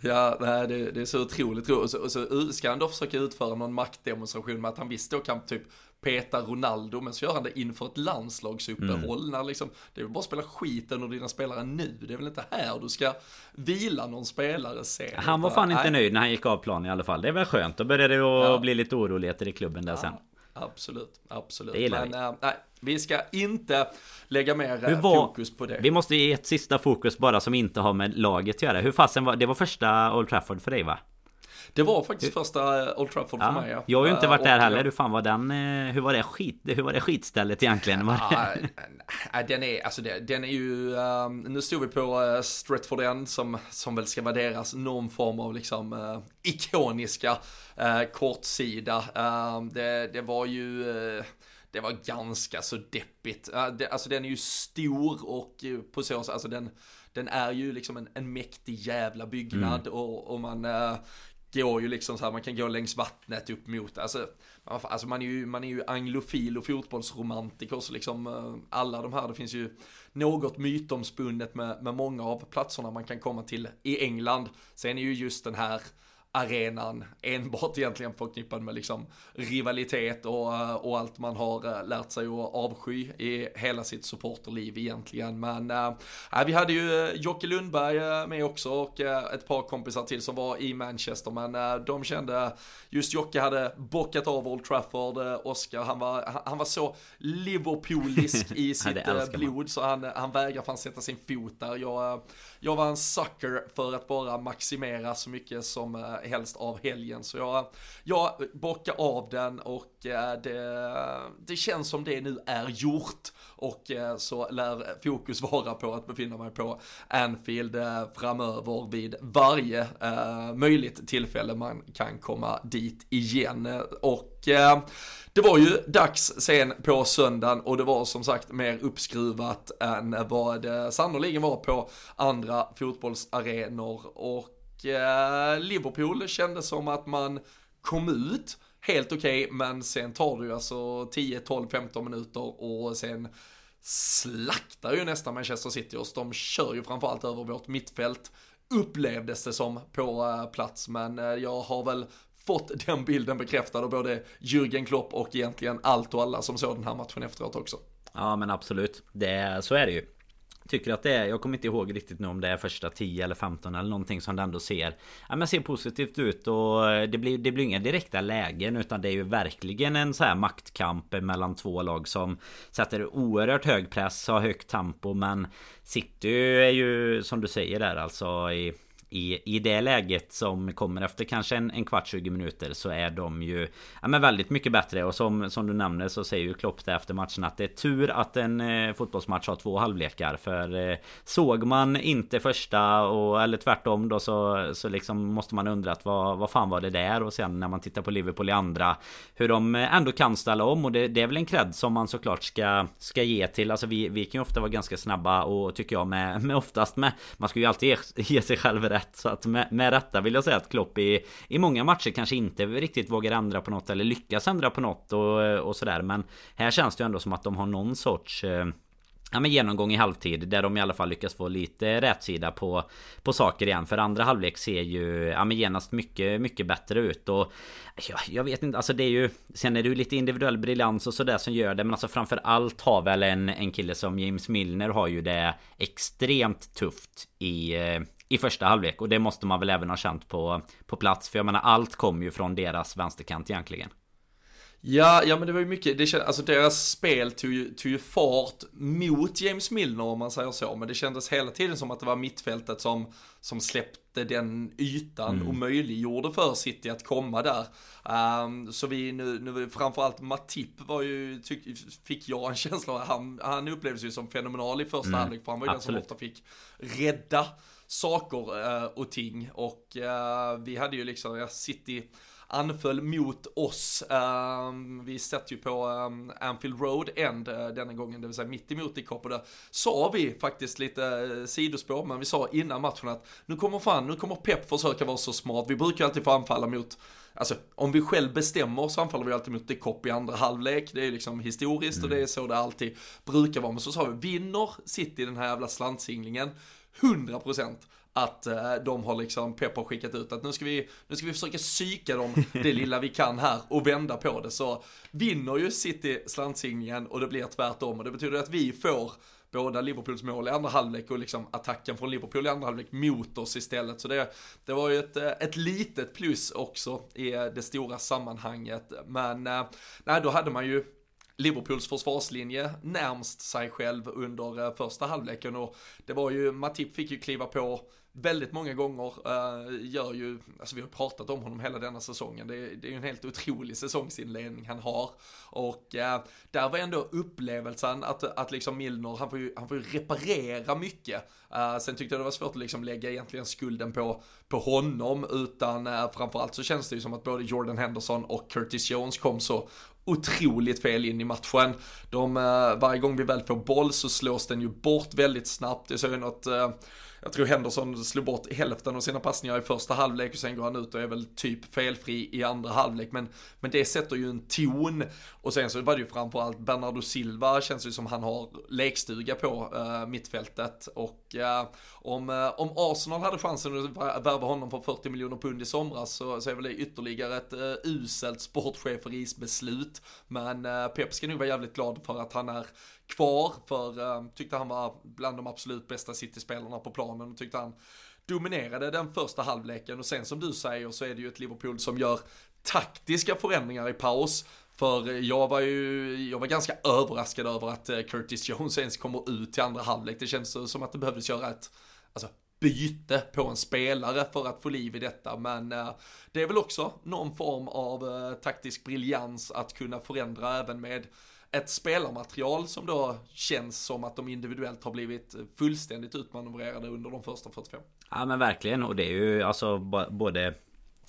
Ja, nej, det, det är så otroligt roligt. Och så, och så ska han då försöka utföra någon maktdemonstration med att han visst då kan typ peta Ronaldo, men så gör han det inför ett landslagsuppehåll. När liksom, det är väl bara att spela skiten ur dina spelare nu. Det är väl inte här du ska vila någon spelare sen. Han var fan inte nej, nöjd när han gick av planen i alla fall. Det är väl skönt. Då började det att Ja. bli lite oroligheter i klubben där sen. Absolut, absolut. Det men vi. eh, nej, vi ska inte lägga mer eh, var- fokus på det. Vi måste ge ett sista fokus bara som inte har med laget att göra. Hur fasen var det? var första Old Trafford för dig va? Det var faktiskt första eh, Old Trafford för Ja. mig. Ja. Jag har ju inte Eh, varit där heller. eh, Hur fan var den? eh, Hur var det skit? Hur var det skitstället egentligen? Var det... Ja, äh, den är, alltså den är ju, ehm, nu stod vi på uh, Stretford End som, som väl ska vara deras någon form av liksom eh, ikoniska kortsida. Ehm, det, det var ju, eh, det var ganska så deppigt. Eh, alltså den är ju stor och eh, på så sätt, alltså den, den är ju liksom en, en mäktig jävla byggnad och, och man eh, går ju liksom så här, man kan gå längs vattnet upp mot, alltså, man, alltså man är ju, man är ju anglofil och fotbollsromantiker så liksom eh, alla de här, det finns ju något mytomspunnet med, med många av platserna man kan komma till i England. Sen är ju just den här arenan enbart egentligen förknippad med liksom rivalitet och, eh, och allt man har eh, lärt sig att avsky i hela sitt supporterliv egentligen. Men äh, vi hade ju eh, Jocke Lundberg eh, med också och äh, ett par kompisar till som var i Manchester men äh, de kände, just Jocke hade bockat av Old Trafford, Oscar han var, han, var så Liverpoolisk i sitt blod så han, han vägrar fan sätta sin fot där. Jag, jag var en sucker för att bara maximera så mycket som helst av helgen. Så jag, jag bockar av den och eh, det, det känns som det nu är gjort. Och eh, så lär fokus vara på att befinna mig på Anfield eh, framöver vid varje möjligt tillfälle man kan komma dit igen. Och det var ju dags sen på söndagen och det var som sagt mer uppskruvat än vad det sannoliken var på andra fotbollsarenor. Och Eh, Liverpool kändes som att man kom ut helt okej, men sen tar det ju alltså 10, 12, 15 minuter och sen slaktar ju nästan Manchester City oss. De kör ju framförallt över vårt mittfält upplevdes det som på eh, plats, men eh, jag har väl fått den bilden bekräftad av både Jürgen Klopp och egentligen allt och alla som såg den här matchen efteråt också. Ja men absolut. Det, så är det ju. Tycker att det är, jag kommer inte ihåg riktigt nu om det är första 10 eller 15 eller någonting som det ändå ser Ja men ser positivt ut och det blir, det blir inga direkta lägen utan det är ju verkligen en så här maktkamp mellan två lag som Sätter oerhört hög press, har högt tempo men City är ju som du säger där alltså i i, i det läget som kommer efter kanske en, en kvart 20 minuter så är de ju ja, men väldigt mycket bättre. Och som, som du nämner så säger ju Klopp det efter matchen att det är tur att en eh, fotbollsmatch har två halvlekar. För eh, såg man inte första och eller tvärtom då så, så liksom måste man undra att vad, vad fan var det där? Och sen när man tittar på Liverpool i andra hur de eh, ändå kan ställa om. Och det, det är väl en cred som man såklart ska, ska ge till. Alltså vi, vi kan ju ofta vara ganska snabba och tycker jag med, med oftast med man ska ju alltid ge, ge sig själv rätt rätt. Så att med, med rätta vill jag säga att Klopp i, i många matcher kanske inte riktigt vågar ändra på något eller lyckas ändra på något och, och sådär. Men här känns det ju ändå som att de har någon sorts eh, Ja men genomgång i halvtid där de i alla fall lyckas få lite rätsida på På saker igen för andra halvlek ser ju Ja men genast mycket mycket bättre ut och ja, Jag vet inte alltså det är ju Sen är det ju lite individuell briljans och sådär som gör det men alltså framför allt har väl en, en kille som James Milner har ju det Extremt tufft i eh, i första halvlek och det måste man väl även ha känt på, på plats. För jag menar allt kom ju från deras vänsterkant egentligen. Ja, ja men det var ju mycket, det känd, alltså deras spel tog ju, tog ju fart mot James Milner om man säger så, men det kändes hela tiden som att det var mittfältet som, som släppte den ytan mm. och möjliggjorde för City att komma där. Um, så vi nu, nu framförallt Matip var ju, tyck, fick jag en känsla av, han, han upplevdes ju som fenomenal i första mm. halvlek, för han var ju den som ofta fick rädda saker uh, och ting. Och uh, vi hade ju liksom, ja, City anföll mot oss. Uh, vi sätter ju på um, Anfield Road End uh, denna gången, det vill säga mitt emot i Kopp. Och där sa vi faktiskt lite sidospår, men vi sa innan matchen att nu kommer fan, nu kommer Pep försöka vara så smart. Vi brukar alltid få anfalla mot Alltså om vi själv bestämmer så anfaller vi alltid mot det kopp i andra halvlek. Det är liksom historiskt mm. och det är så det alltid brukar vara. Men så sa vi, vinner City den här jävla slantsinglingen 100% att eh, de har liksom, Pep skickat ut att nu ska vi, nu ska vi försöka psyka dem det lilla vi kan här och vända på det. Så vinner ju City slantsinglingen och det blir tvärtom och det betyder att vi får båda Liverpools mål i andra halvlek och liksom attacken från Liverpool i andra halvlek mot oss istället. Så det, det var ju ett, eh, ett litet plus också i eh, det stora sammanhanget. Men nej, då hade man ju Liverpools försvarslinje närmst sig själv under eh, första halvleken och det var ju, Matip fick ju kliva på väldigt många gånger uh, gör ju, alltså vi har pratat om honom hela denna säsongen, det, är, det är ju en helt otrolig säsongsinledning han har. Och uh, där var ändå upplevelsen att, att liksom Milner, han får ju, han får ju reparera mycket. Uh, sen tyckte jag det var svårt att liksom lägga egentligen skulden på, på honom, utan uh, framförallt så känns det ju som att både Jordan Henderson och Curtis Jones kom så otroligt fel in i matchen. De, eh, varje gång vi väl får boll så slås den ju bort väldigt snabbt. Jag såg ju något eh, jag tror Henderson slog bort hälften av sina passningar i första halvlek och sen går han ut och är väl typ felfri i andra halvlek. Men, men det sätter ju en ton. Och sen så var det ju framförallt Bernardo Silva känns ju som han har lekstuga på äh, mittfältet. Och äh, om, äh, om Arsenal hade chansen att värva honom för 40 miljoner pund i somras så, så är väl det ytterligare ett uselt sportcheferisbeslut. Men Pep ska nog vara jävligt glad för att han är kvar för um, tyckte han var bland de absolut bästa City-spelarna på planen och tyckte han dominerade den första halvleken och sen som du säger så är det ju ett Liverpool som gör taktiska förändringar i paus. För jag var ju, jag var ganska överraskad över att eh, Curtis Jones ens kommer ut till andra halvlek. Det känns som att det behövdes göra ett, alltså byte på en spelare för att få liv i detta. Men eh, det är väl också någon form av eh, taktisk briljans att kunna förändra även med ett spelarmaterial som då känns som att de individuellt har blivit fullständigt utmanövrerade under de första 45. Ja men verkligen och det är ju alltså både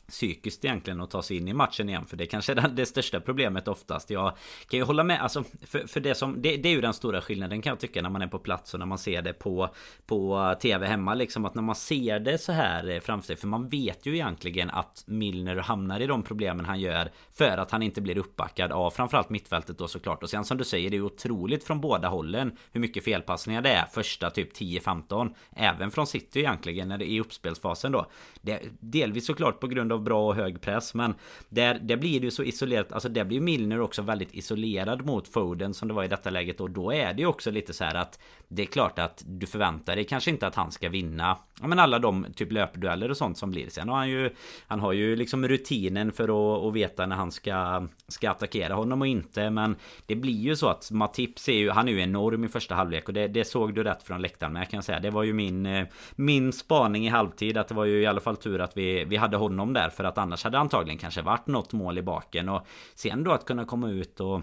psykiskt egentligen att ta sig in i matchen igen För det kanske är det största problemet oftast. Jag kan ju hålla med alltså För, för det som det, det, är ju den stora skillnaden kan jag tycka när man är på plats och när man ser det på På TV hemma liksom att när man ser det så här eh, framför sig För man vet ju egentligen att Milner hamnar i de problemen han gör För att han inte blir uppbackad av framförallt mittfältet då såklart. Och sen som du säger det är otroligt från båda hållen Hur mycket felpassningar det är första typ 10-15 Även från City egentligen när det är i uppspelsfasen då. Det, Delvis såklart på grund av bra och hög press men där, där blir det ju så isolerat. Alltså där blir Milner också väldigt isolerad mot Foden som det var i detta läget och då är det ju också lite så här att det är klart att du förväntar dig kanske inte att han ska vinna Ja men alla de typ löpdueller och sånt som blir. Sen har han ju Han har ju liksom rutinen för att, att veta när han ska Ska attackera honom och inte men Det blir ju så att Matip ser ju Han är ju enorm i första halvlek och det, det såg du rätt från läktaren med kan jag säga. Det var ju min eh, Min spaning i halvtid att det var ju i alla fall tur att vi, vi hade honom där för att annars hade antagligen kanske varit något mål i baken. Och sen då att kunna komma ut och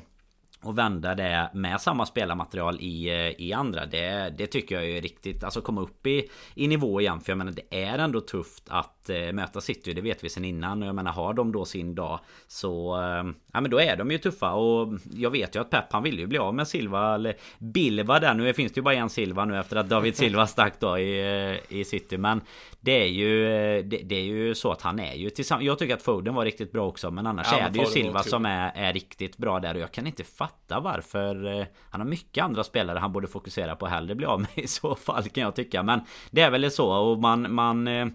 och vända det med samma spelarmaterial i, eh, i andra det, det tycker jag är riktigt Alltså komma upp i, i nivå igen. För jag menar det är ändå tufft att äh, möta City Det vet vi sen innan. Och jag menar har de då sin dag Så äh, Ja men då är de ju tuffa. Och Jag vet ju att Pep han vill ju bli av med Silva Eller Bilva där. Nu finns det ju bara en Silva nu efter att David Silva stack då i, i City. Men det är ju det, det, är ju så att han är ju tillsammans Jag tycker att Foden var riktigt bra också. Men annars ja, är det ju Silva som är, är riktigt bra där. Och jag kan inte fatta varför eh, Han har mycket andra spelare han borde fokusera på hellre bli av med i så fall kan jag tycka. Men det är väl så och man, man eh,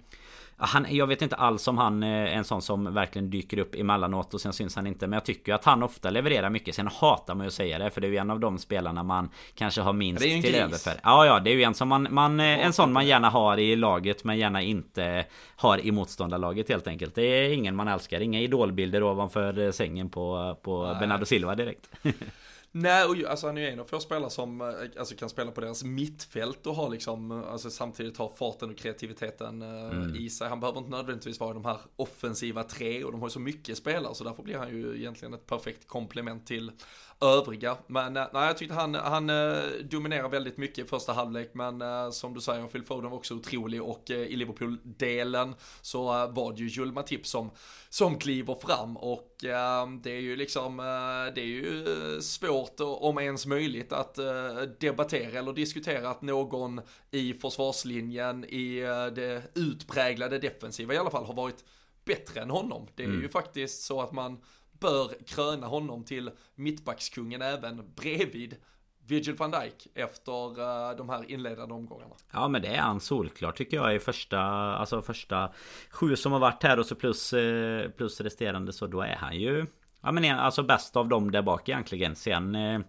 han, jag vet inte alls om han är en sån som verkligen dyker upp emellanåt och sen syns han inte Men jag tycker att han ofta levererar mycket. Sen hatar man ju att säga det för det är ju en av de spelarna man Kanske har minst till över för. Ja ja det är ju en som man, man En sån man gärna har i laget men gärna inte Har i motståndarlaget helt enkelt. Det är ingen man älskar. Inga idolbilder ovanför sängen på, på Bernardo Silva direkt Nej, och alltså han är ju en av få spelare som eh, alltså, kan spela på deras mittfält och ha liksom, eh, alltså samtidigt ha farten och kreativiteten uh, mm. i sig. Han behöver inte nödvändigtvis vara de här offensiva tre och de har ju så mycket spelare så därför blir han ju egentligen ett perfekt komplement till övriga. Men eh, nej, jag tyckte han, han eh, dominerar väldigt mycket i första halvlek, men eh, som du säger, Phil Foden var också otrolig och i Liverpool-delen så var det ju Jules Matip som, som kliver fram och det är ju liksom, det är ju svårt, om ens möjligt, att debattera eller diskutera att någon i försvarslinjen, i det utpräglade defensiva i alla fall, har varit bättre än honom. Det är mm. ju faktiskt så att man bör kröna honom till mittbackskungen även bredvid Virgil van Dijk efter eh, de här inledande omgångarna. Ja men det är han solklart tycker jag i första Alltså första Sju som har varit här och så plus eh, Plus resterande så då är han ju Ja men alltså bäst av dem där bak egentligen Sen eh,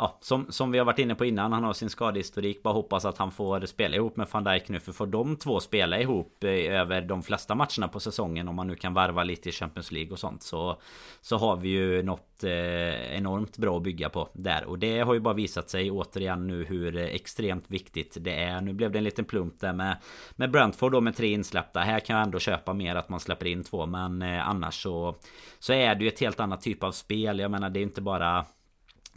Ja, som, som vi har varit inne på innan, han har sin skadehistorik. Bara hoppas att han får spela ihop med van Dijk nu. För får de två spela ihop eh, över de flesta matcherna på säsongen. Om man nu kan varva lite i Champions League och sånt. Så, så har vi ju något eh, enormt bra att bygga på där. Och det har ju bara visat sig återigen nu hur extremt viktigt det är. Nu blev det en liten plump där med, med Brentford då med tre insläppta. Här kan jag ändå köpa mer att man släpper in två. Men eh, annars så, så är det ju ett helt annat typ av spel. Jag menar det är inte bara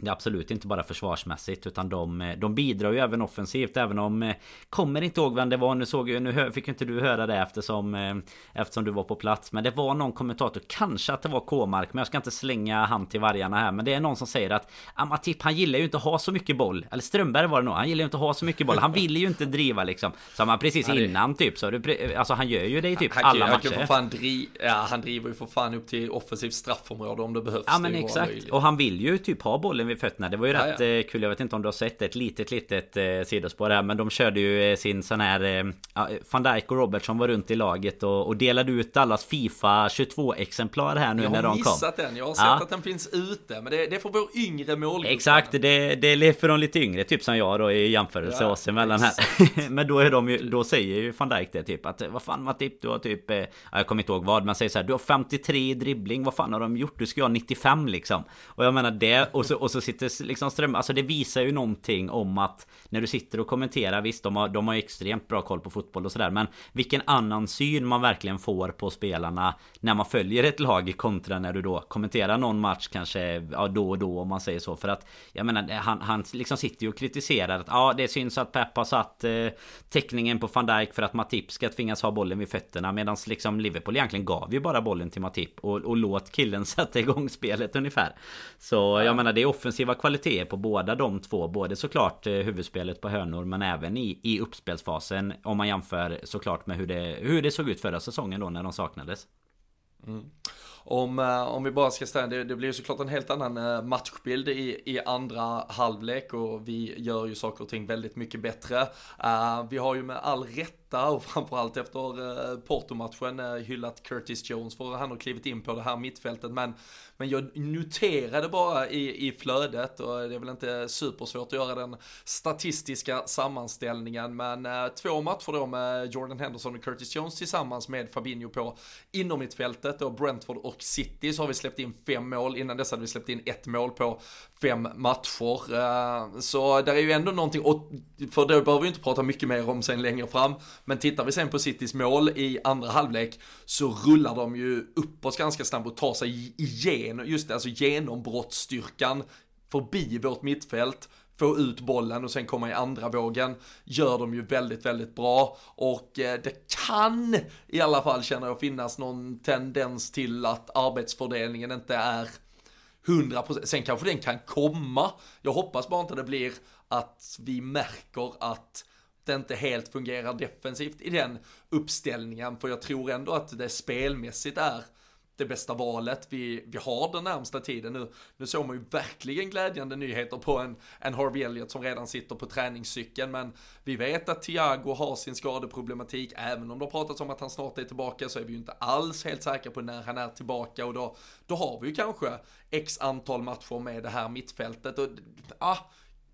det är absolut inte bara försvarsmässigt utan de, eh, de bidrar ju även offensivt även om eh, Kommer inte ihåg vem det var. Nu såg jag Nu fick inte du höra det eftersom eh, Eftersom du var på plats. Men det var någon kommentator. Kanske att det var K-mark Men jag ska inte slänga han till vargarna här. Men det är någon som säger att Amatip han gillar ju inte att ha så mycket boll. Eller Strömberg var det nog. Han gillar ju inte att ha så mycket boll. Han vill ju inte driva liksom. Som han precis innan typ så du, Alltså han gör ju det i typ han, alla han matcher. för fan dri... ja, Han driver ju för fan upp till offensivt straffområde om det behövs. Ja men exakt. Och han vill ju typ ha bollen vid fötterna. Det var ju rätt ja, ja. Eh, kul. Jag vet inte om du har sett ett litet litet eh, sidospår här Men de körde ju eh, sin sån här eh, Van Dijk och Robertson var runt i laget och, och delade ut allas Fifa 22 exemplar här nu när de kom. Jag har missat den. Jag har sett ja. att den finns ute Men det, det för vår yngre målgrupp Exakt det, det är för de lite yngre Typ som jag då i jämförelse ja, oss emellan här. Men då är de ju Då säger ju van Dijk det typ att Vad fan Matip du har typ Jag kommer inte ihåg vad Men säger så här Du har 53 i dribbling Vad fan har de gjort? Du ska ha 95 liksom. Och jag menar det Och så, och så sitter liksom Ström, alltså det visar ju någonting om att när du sitter och kommenterar, visst de har, de har extremt bra koll på fotboll och sådär, men vilken annan syn man verkligen får på spelarna när man följer ett lag kontra när du då kommenterar någon match kanske ja, då och då om man säger så. För att jag menar, han, han liksom sitter ju och kritiserar att ja, det syns att Pep har satt eh, täckningen på van Dijk för att Matip ska tvingas ha bollen vid fötterna medan liksom Liverpool egentligen gav ju bara bollen till Matip och, och låt killen sätta igång spelet ungefär. Så jag menar, det är offensiva kvaliteter på båda de två. Både såklart eh, huvudspelet på hörnor men även i, i uppspelsfasen. Om man jämför såklart med hur det, hur det såg ut förra säsongen då när de saknades. Mm. Om, eh, om vi bara ska säga det, det blir ju såklart en helt annan eh, matchbild i, i andra halvlek och vi gör ju saker och ting väldigt mycket bättre. Uh, vi har ju med all rätt Arteta och framförallt efter eh, Porto-matchen eh, hyllat Curtis Jones för han har klivit in på det här mittfältet. Men, men jag noterade bara i, i flödet och det är väl inte supersvårt att göra den statistiska sammanställningen. Men eh, två matcher då med Jordan Henderson och Curtis Jones tillsammans med Fabinho på inom mittfältet och Brentford och City så har vi släppt in fem mål. Innan dess hade vi släppt in ett mål på fem matcher. Så där är ju ändå någonting, för det behöver vi inte prata mycket mer om sen längre fram. Men tittar vi sen på Citys mål i andra halvlek så rullar de ju uppåt ganska snabbt och tar sig igenom, just det, alltså genombrottsstyrkan förbi vårt mittfält få ut bollen och sen komma i andra vågen gör de ju väldigt, väldigt bra och eh, det kan i alla fall känner jag finnas någon tendens till att arbetsfördelningen inte är 100%. Sen kanske den kan komma. Jag hoppas bara inte det blir att vi märker att det inte helt fungerar defensivt i den uppställningen. För jag tror ändå att det spelmässigt är det bästa valet vi, vi har den närmsta tiden nu. Nu såg man ju verkligen glädjande nyheter på en, en Harvey Elliott som redan sitter på träningscykeln, men vi vet att Thiago har sin skadeproblematik, även om det har pratats om att han snart är tillbaka så är vi ju inte alls helt säkra på när han är tillbaka och då, då har vi ju kanske x antal matcher med det här mittfältet och ah,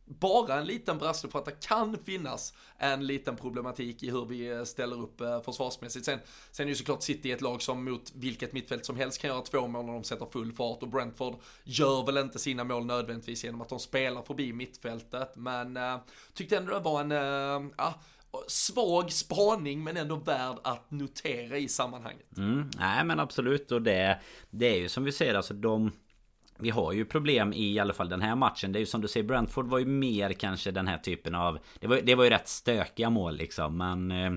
bara en liten brasse för att det kan finnas en liten problematik i hur vi eh, ställer upp eh, försvarsmässigt. Sen, sen är ju såklart City ett lag som mot vilket mittfält som helst kan göra två mål när de sätter full fart och Brentford gör väl inte sina mål nödvändigtvis genom att de spelar förbi mittfältet. Men äh, tyckte ändå det var en, äh, ah, svag spaning men ändå värd att notera i sammanhanget. Mm, nej men absolut och det, det är ju som vi ser alltså de vi har ju problem i, i alla fall den här matchen. Det är ju som du säger, Brentford var ju mer kanske den här typen av... Det var, det var ju rätt stökiga mål liksom. Men eh,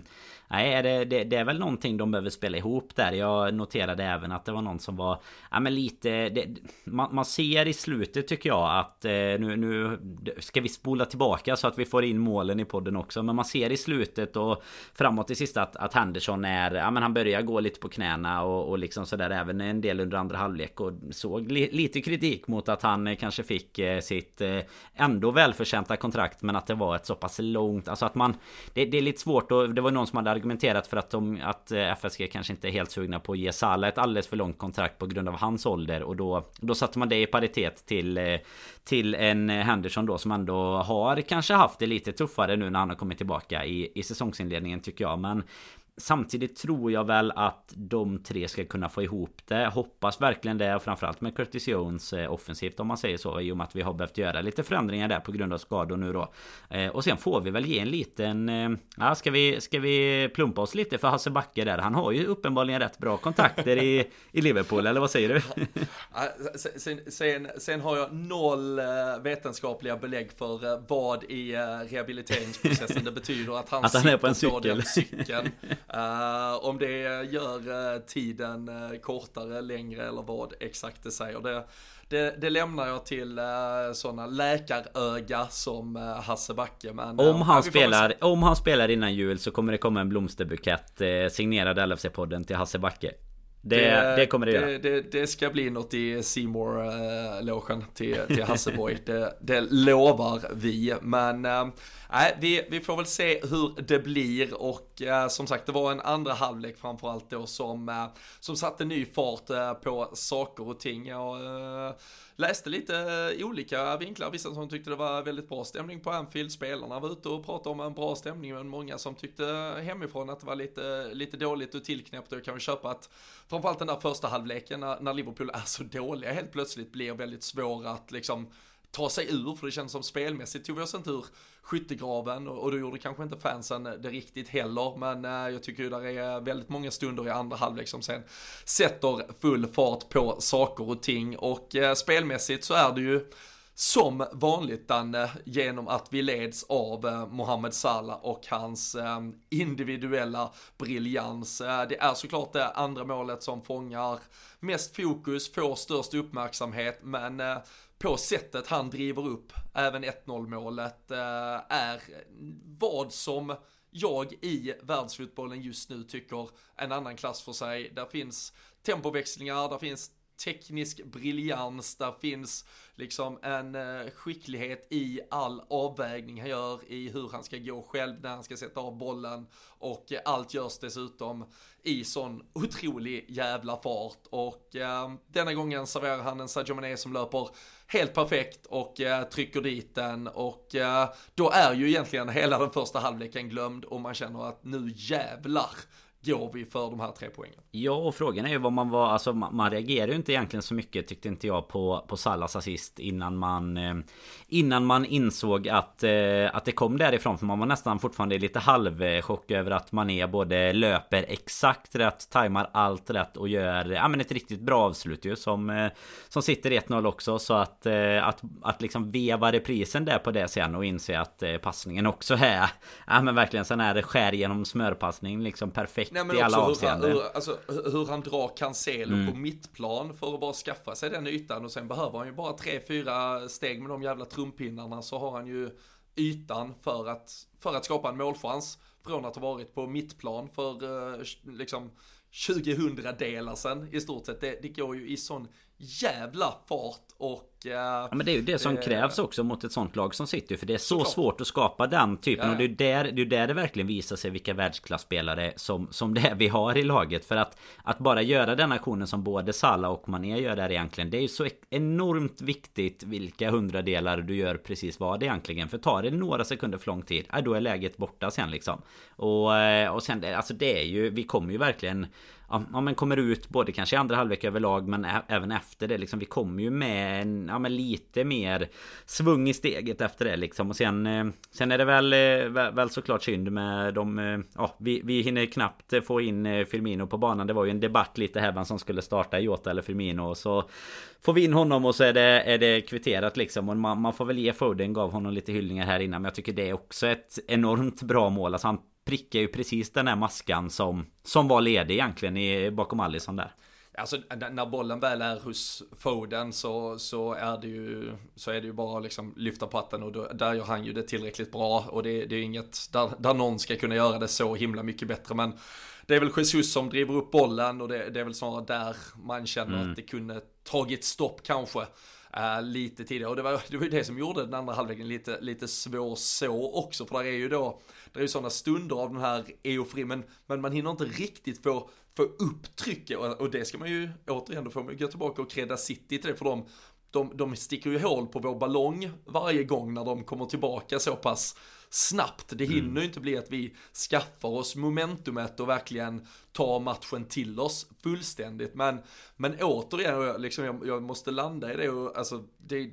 Nej, det, det, det, är väl någonting de behöver spela ihop där. Jag noterade även att det var någon som var... Ja men lite... Det, man, man, ser i slutet tycker jag att... Eh, nu, nu ska vi spola tillbaka så att vi får in målen i podden också. Men man ser i slutet och framåt i sista att, att Henderson är... Ja men han börjar gå lite på knäna och, och liksom sådär även en del under andra halvlek. Och såg li, lite kritik mot att han eh, kanske fick eh, sitt eh, ändå välförtjänta kontrakt. Men att det var ett så pass långt... Alltså att man... Det, det är lite svårt och det var någon som hade argumenterat för att, de, att eh, FSG kanske inte är helt sugna på att ge Salah ett alldeles för långt kontrakt på grund av hans ålder. Och då, då satte man det i paritet till, eh, till en Henderson då som ändå har kanske haft det lite tuffare nu när han har kommit tillbaka i, i säsongsinledningen tycker jag. Men Samtidigt tror jag väl att de tre ska kunna få ihop det. Hoppas verkligen det. Framförallt med Curtis Jones eh, offensivt om man säger så. I och med att vi har behövt göra lite förändringar där på grund av skador nu då. Eh, och sen får vi väl ge en liten... Eh, ja, ska vi, ska vi plumpa oss lite för Hasse Backe där? Han har ju uppenbarligen rätt bra kontakter i, i Liverpool, eller vad säger du? sen, sen, sen har jag noll vetenskapliga belägg för vad i rehabiliteringsprocessen det betyder att han, att han är på en cykel. cykeln. Uh, om det gör uh, tiden uh, kortare, längre eller vad exakt det säger. Det, det, det lämnar jag till uh, sådana läkaröga som uh, Hasse Backe. Men, om, han spelar, om han spelar innan jul så kommer det komma en blomsterbukett signerad LFC-podden till Hasse Backe. Det, det, det, kommer det, det göra. Det, det, ska bli något i Seymour logen till, till Hasseboy. det, det lovar vi. Men Nej, vi, vi får väl se hur det blir och eh, som sagt det var en andra halvlek framförallt då som, eh, som satte ny fart eh, på saker och ting. Jag eh, läste lite eh, olika vinklar, vissa som tyckte det var väldigt bra stämning på Anfield, spelarna var ute och pratade om en bra stämning, men många som tyckte hemifrån att det var lite, lite dåligt och tillknäppt. Och jag kan väl köpa att framförallt den där första halvleken när, när Liverpool är så dåliga helt plötsligt blir väldigt svåra att liksom ta sig ur, för det känns som spelmässigt tog vi oss inte ur skyttegraven och, och då gjorde kanske inte fansen det riktigt heller, men eh, jag tycker ju där är väldigt många stunder i andra halvlek som sen sätter full fart på saker och ting och eh, spelmässigt så är det ju som vanligt Danne, genom att vi leds av eh, Mohamed Salah och hans eh, individuella briljans. Eh, det är såklart det andra målet som fångar mest fokus, får störst uppmärksamhet, men på sättet han driver upp även 1-0 målet eh, är vad som jag i världsfotbollen just nu tycker en annan klass för sig. Där finns tempoväxlingar, där finns teknisk briljans, där finns liksom en eh, skicklighet i all avvägning han gör i hur han ska gå själv när han ska sätta av bollen och eh, allt görs dessutom i sån otrolig jävla fart. Och eh, denna gången serverar han en Sadio Mané som löper helt perfekt och eh, trycker dit den. Och eh, då är ju egentligen hela den första halvleken glömd och man känner att nu jävlar går vi för de här tre poängen. Ja och frågan är ju vad man var Alltså man, man reagerar ju inte egentligen så mycket tyckte inte jag på, på Salas assist innan man eh, Innan man insåg att, eh, att det kom därifrån för man var nästan fortfarande lite halvchock över att man är både löper exakt rätt Tajmar allt rätt och gör ja, men ett riktigt bra avslut ju som eh, Som sitter 1-0 också så att, eh, att Att liksom veva reprisen där på det sen och inse att eh, passningen också är Ja men verkligen sån här skär genom smörpassning liksom perfekt Nej, men i alla avseenden. Hur, alltså, hur han drar Cancelo mm. på mittplan för att bara skaffa sig den ytan och sen behöver han ju bara tre, fyra steg med de jävla trumpinnarna så har han ju ytan för att, för att skapa en målchans från att ha varit på mittplan för uh, liksom 2000 delar sen i stort sett. Det, det går ju i sån jävla fart och... Uh, ja, men det är ju det som uh, krävs också mot ett sånt lag som City. För det är så såklart. svårt att skapa den typen. Ja. Och det är där det, är där det verkligen visar sig vilka världsklasspelare som, som det är vi har i laget. För att, att bara göra den aktionen som både Salah och Mané gör där egentligen. Det är ju så enormt viktigt vilka hundradelar du gör precis vad egentligen. För tar det några sekunder för lång tid, då är läget borta sen liksom. Och, eh, och sen, alltså det är ju, vi kommer ju verkligen ja, men kommer ut både kanske i andra halvlek överlag men även efter det liksom. Vi kommer ju med en, ja, men lite mer svung i steget efter det liksom. Och sen, eh, sen är det väl, eh, väl såklart synd med de, eh, ja, vi, vi hinner knappt få in eh, Firmino på banan. Det var ju en debatt lite här vem som skulle starta Jota eller Firmino. Och så får vi in honom och så är det, är det kvitterat liksom. Och man, man får väl ge Foden gav honom lite hyllningar här innan. Men jag tycker det är också ett enormt bra mål. Alltså han prickar ju precis den här maskan som, som var ledig egentligen i, bakom Alisson där. Alltså när bollen väl är hos Foden så, så, är, det ju, så är det ju bara att liksom lyfta patten och då, där gör han ju det tillräckligt bra och det, det är inget där, där någon ska kunna göra det så himla mycket bättre men det är väl Jesus som driver upp bollen och det, det är väl snarare där man känner mm. att det kunde tagit stopp kanske. Uh, lite tidigare. Och det var, det var ju det som gjorde den andra halvleken lite, lite svår så också. För där är ju då det är ju sådana stunder av den här eufori, men, men man hinner inte riktigt få, få upp trycket. Och, och det ska man ju, återigen, då får man ju gå tillbaka och credda City till det, för de, de, de sticker ju hål på vår ballong varje gång när de kommer tillbaka så pass snabbt. Det hinner mm. ju inte bli att vi skaffar oss momentumet och verkligen tar matchen till oss fullständigt. Men, men återigen, liksom, jag, jag måste landa i det och alltså, det,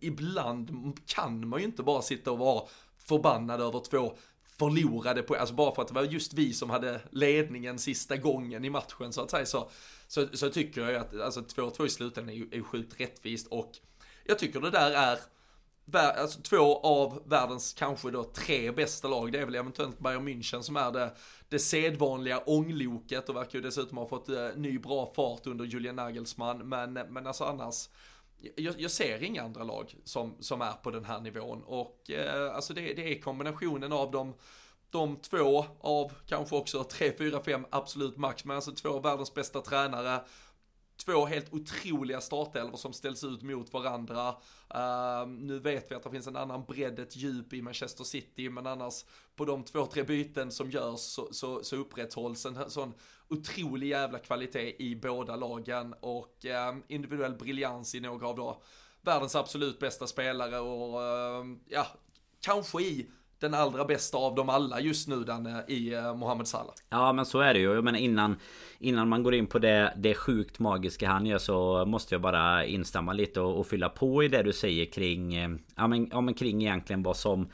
ibland kan man ju inte bara sitta och vara förbannad över två förlorade på, alltså bara för att det var just vi som hade ledningen sista gången i matchen så att säga så, så, så tycker jag att alltså 2-2 i slutändan är, är sjukt rättvist och jag tycker det där är Alltså två av världens kanske då tre bästa lag, det är väl eventuellt Bayern München som är det, det sedvanliga ångloket och verkar ju dessutom ha fått eh, ny bra fart under Julian Nagelsmann, men, men alltså annars jag, jag, ser inga andra lag som, som är på den här nivån. Och eh, alltså det, det, är kombinationen av dem de två av kanske också tre, fyra, fem absolut max, men alltså två av världens bästa tränare två helt otroliga startelvor som ställs ut mot varandra. Uh, nu vet vi att det finns en annan bredd, ett djup i Manchester City, men annars på de två, tre byten som görs så, så, så upprätthålls en sån otrolig jävla kvalitet i båda lagen och uh, individuell briljans i några av då världens absolut bästa spelare och uh, ja, kanske i den allra bästa av dem alla just nu den eh, i eh, Mohamed Salah. Ja men så är det ju. Jag menar innan Innan man går in på det, det sjukt magiska han gör så måste jag bara instämma lite och, och fylla på i det du säger kring eh, Ja men, ja, men kring egentligen vad som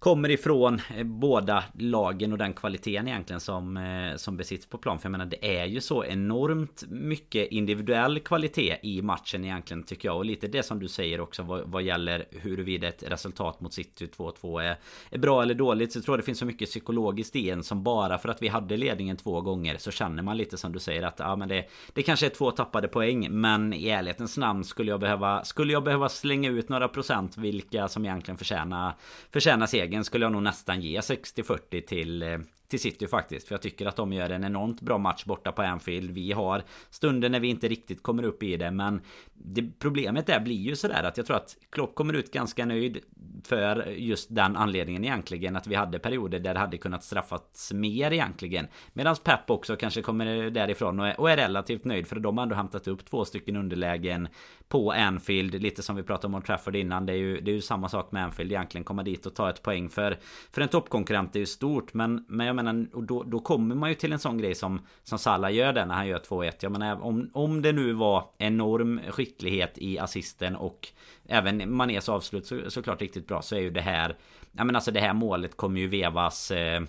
kommer ifrån eh, båda lagen och den kvaliteten egentligen som, eh, som besitts på plan. För jag menar det är ju så enormt mycket individuell kvalitet i matchen egentligen tycker jag. Och lite det som du säger också vad, vad gäller huruvida ett resultat mot City 2-2 är, är bra eller dåligt. Så jag tror det finns så mycket psykologiskt i en som bara för att vi hade ledningen två gånger så känner man lite som du säger att ja men det, det kanske är två tappade poäng. Men i ärlighetens namn skulle jag behöva Skulle jag behöva slänga ut några procent vilka som egentligen förtjänar Förtjänar seger stegen skulle jag nog nästan ge 60-40 till eh, till City faktiskt. För jag tycker att de gör en enormt bra match borta på Anfield. Vi har stunder när vi inte riktigt kommer upp i det. Men det, problemet där blir ju sådär att jag tror att Klopp kommer ut ganska nöjd. För just den anledningen egentligen. Att vi hade perioder där det hade kunnat straffats mer egentligen. Medan Pep också kanske kommer därifrån och är, och är relativt nöjd. För de har ändå hämtat upp två stycken underlägen på Anfield. Lite som vi pratade om Old Trafford innan. Det är ju, det är ju samma sak med Anfield egentligen. Komma dit och ta ett poäng för, för en toppkonkurrent är ju stort. Men, men jag menar, och då, då kommer man ju till en sån grej som, som Salah gör där när han gör 2-1. Jag menar, om, om det nu var enorm skicklighet i assisten och även Manés avslut så, såklart riktigt bra så är ju det här Ja men alltså det här målet kommer ju vevas eh,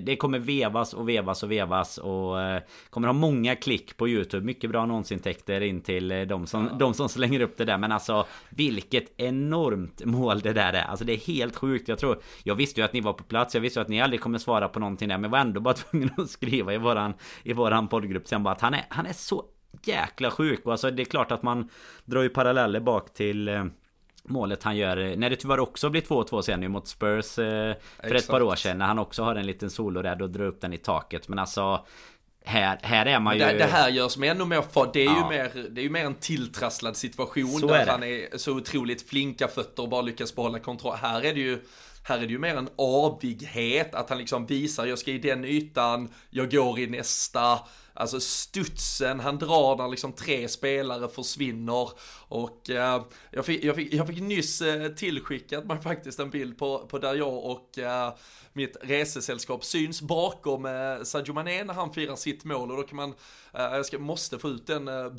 det kommer vevas och vevas och vevas och eh, kommer ha många klick på Youtube. Mycket bra annonsintäkter in till eh, de som, ja. de som slänger upp det där. Men alltså vilket enormt mål det där är. Alltså det är helt sjukt. Jag tror Jag visste ju att ni var på plats. Jag visste ju att ni aldrig kommer svara på någonting där. Men var ändå bara tvungen att skriva i våran I våran poddgrupp sen bara att han är Han är så jäkla sjuk. Och alltså det är klart att man drar ju paralleller bak till eh, Målet han gör när det tyvärr också blir 2-2 sen ju mot Spurs eh, För Exakt. ett par år sedan när han också har en liten solo där och drar upp den i taket Men alltså här, här är man ju... Det, det här görs med ännu mer för det är ja. ju mer, det är ju mer en tilltrasslad situation så där han är så otroligt flinka fötter och bara lyckas behålla kontroll. Här är det ju här är det ju mer en avighet, att han liksom visar, jag ska i den ytan, jag går i nästa. Alltså studsen han drar när liksom tre spelare försvinner. Och eh, jag, fick, jag, fick, jag fick nyss eh, tillskickat mig faktiskt en bild på, på där jag och eh, mitt resesällskap syns bakom eh, Sadio Mané när han firar sitt mål och då kan man, eh, jag ska, måste få ut den eh,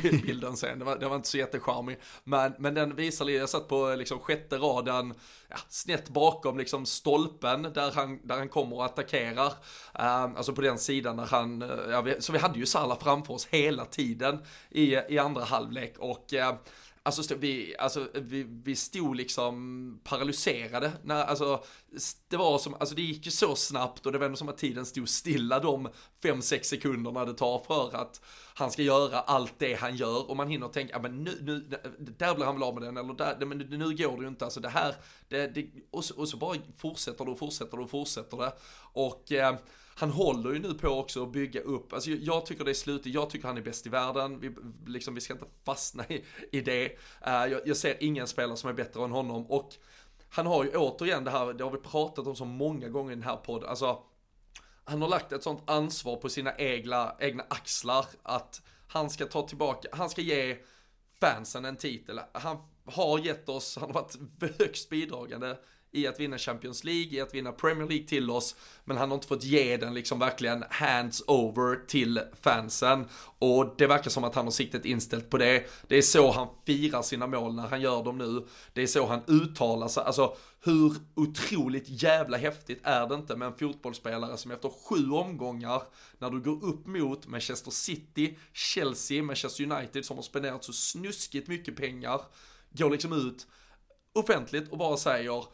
bilden sen, det var, det var inte så jättecharmig. Men, men den visar, jag satt på eh, liksom sjätte raden, ja, snett bakom liksom stolpen där han, där han kommer och attackerar. Eh, alltså på den sidan där han, eh, ja, vi, så vi hade ju Salah framför oss hela tiden i, i andra halvlek och Alltså, vi, alltså vi, vi stod liksom paralyserade. När, alltså, det var som, alltså det gick ju så snabbt och det var ändå som att tiden stod stilla de 5-6 sekunderna det tar för att han ska göra allt det han gör och man hinner tänka, ja men nu, nu där blir han väl av med den eller där, men nu, nu går det ju inte, alltså det här, det, det, och, så, och så bara fortsätter det och fortsätter det och fortsätter det. Och eh, han håller ju nu på också att bygga upp, alltså jag tycker det är slut, jag tycker han är bäst i världen, vi, liksom, vi ska inte fastna i, i det. Uh, jag, jag, ser ingen spelare som är bättre än honom och han har ju återigen det här, det har vi pratat om så många gånger i den här podden, alltså han har lagt ett sånt ansvar på sina egna, egna axlar att han ska ta tillbaka, han ska ge fansen en titel. Han har gett oss, han har varit högst bidragande i att vinna Champions League, i att vinna Premier League till oss. Men han har inte fått ge den liksom verkligen hands over till fansen. Och det verkar som att han har siktet inställt på det. Det är så han firar sina mål när han gör dem nu. Det är så han uttalar sig. Alltså hur otroligt jävla häftigt är det inte med en fotbollsspelare som efter sju omgångar, när du går upp mot Manchester City, Chelsea, Manchester United som har spenderat så snuskigt mycket pengar, går liksom ut offentligt och bara säger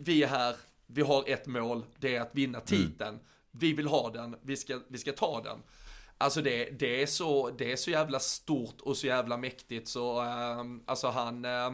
vi är här, vi har ett mål, det är att vinna mm. titeln. Mm. Vi vill ha den, vi ska, vi ska ta den. Alltså det, det, är så, det är så jävla stort och så jävla mäktigt så, äh, alltså han, äh,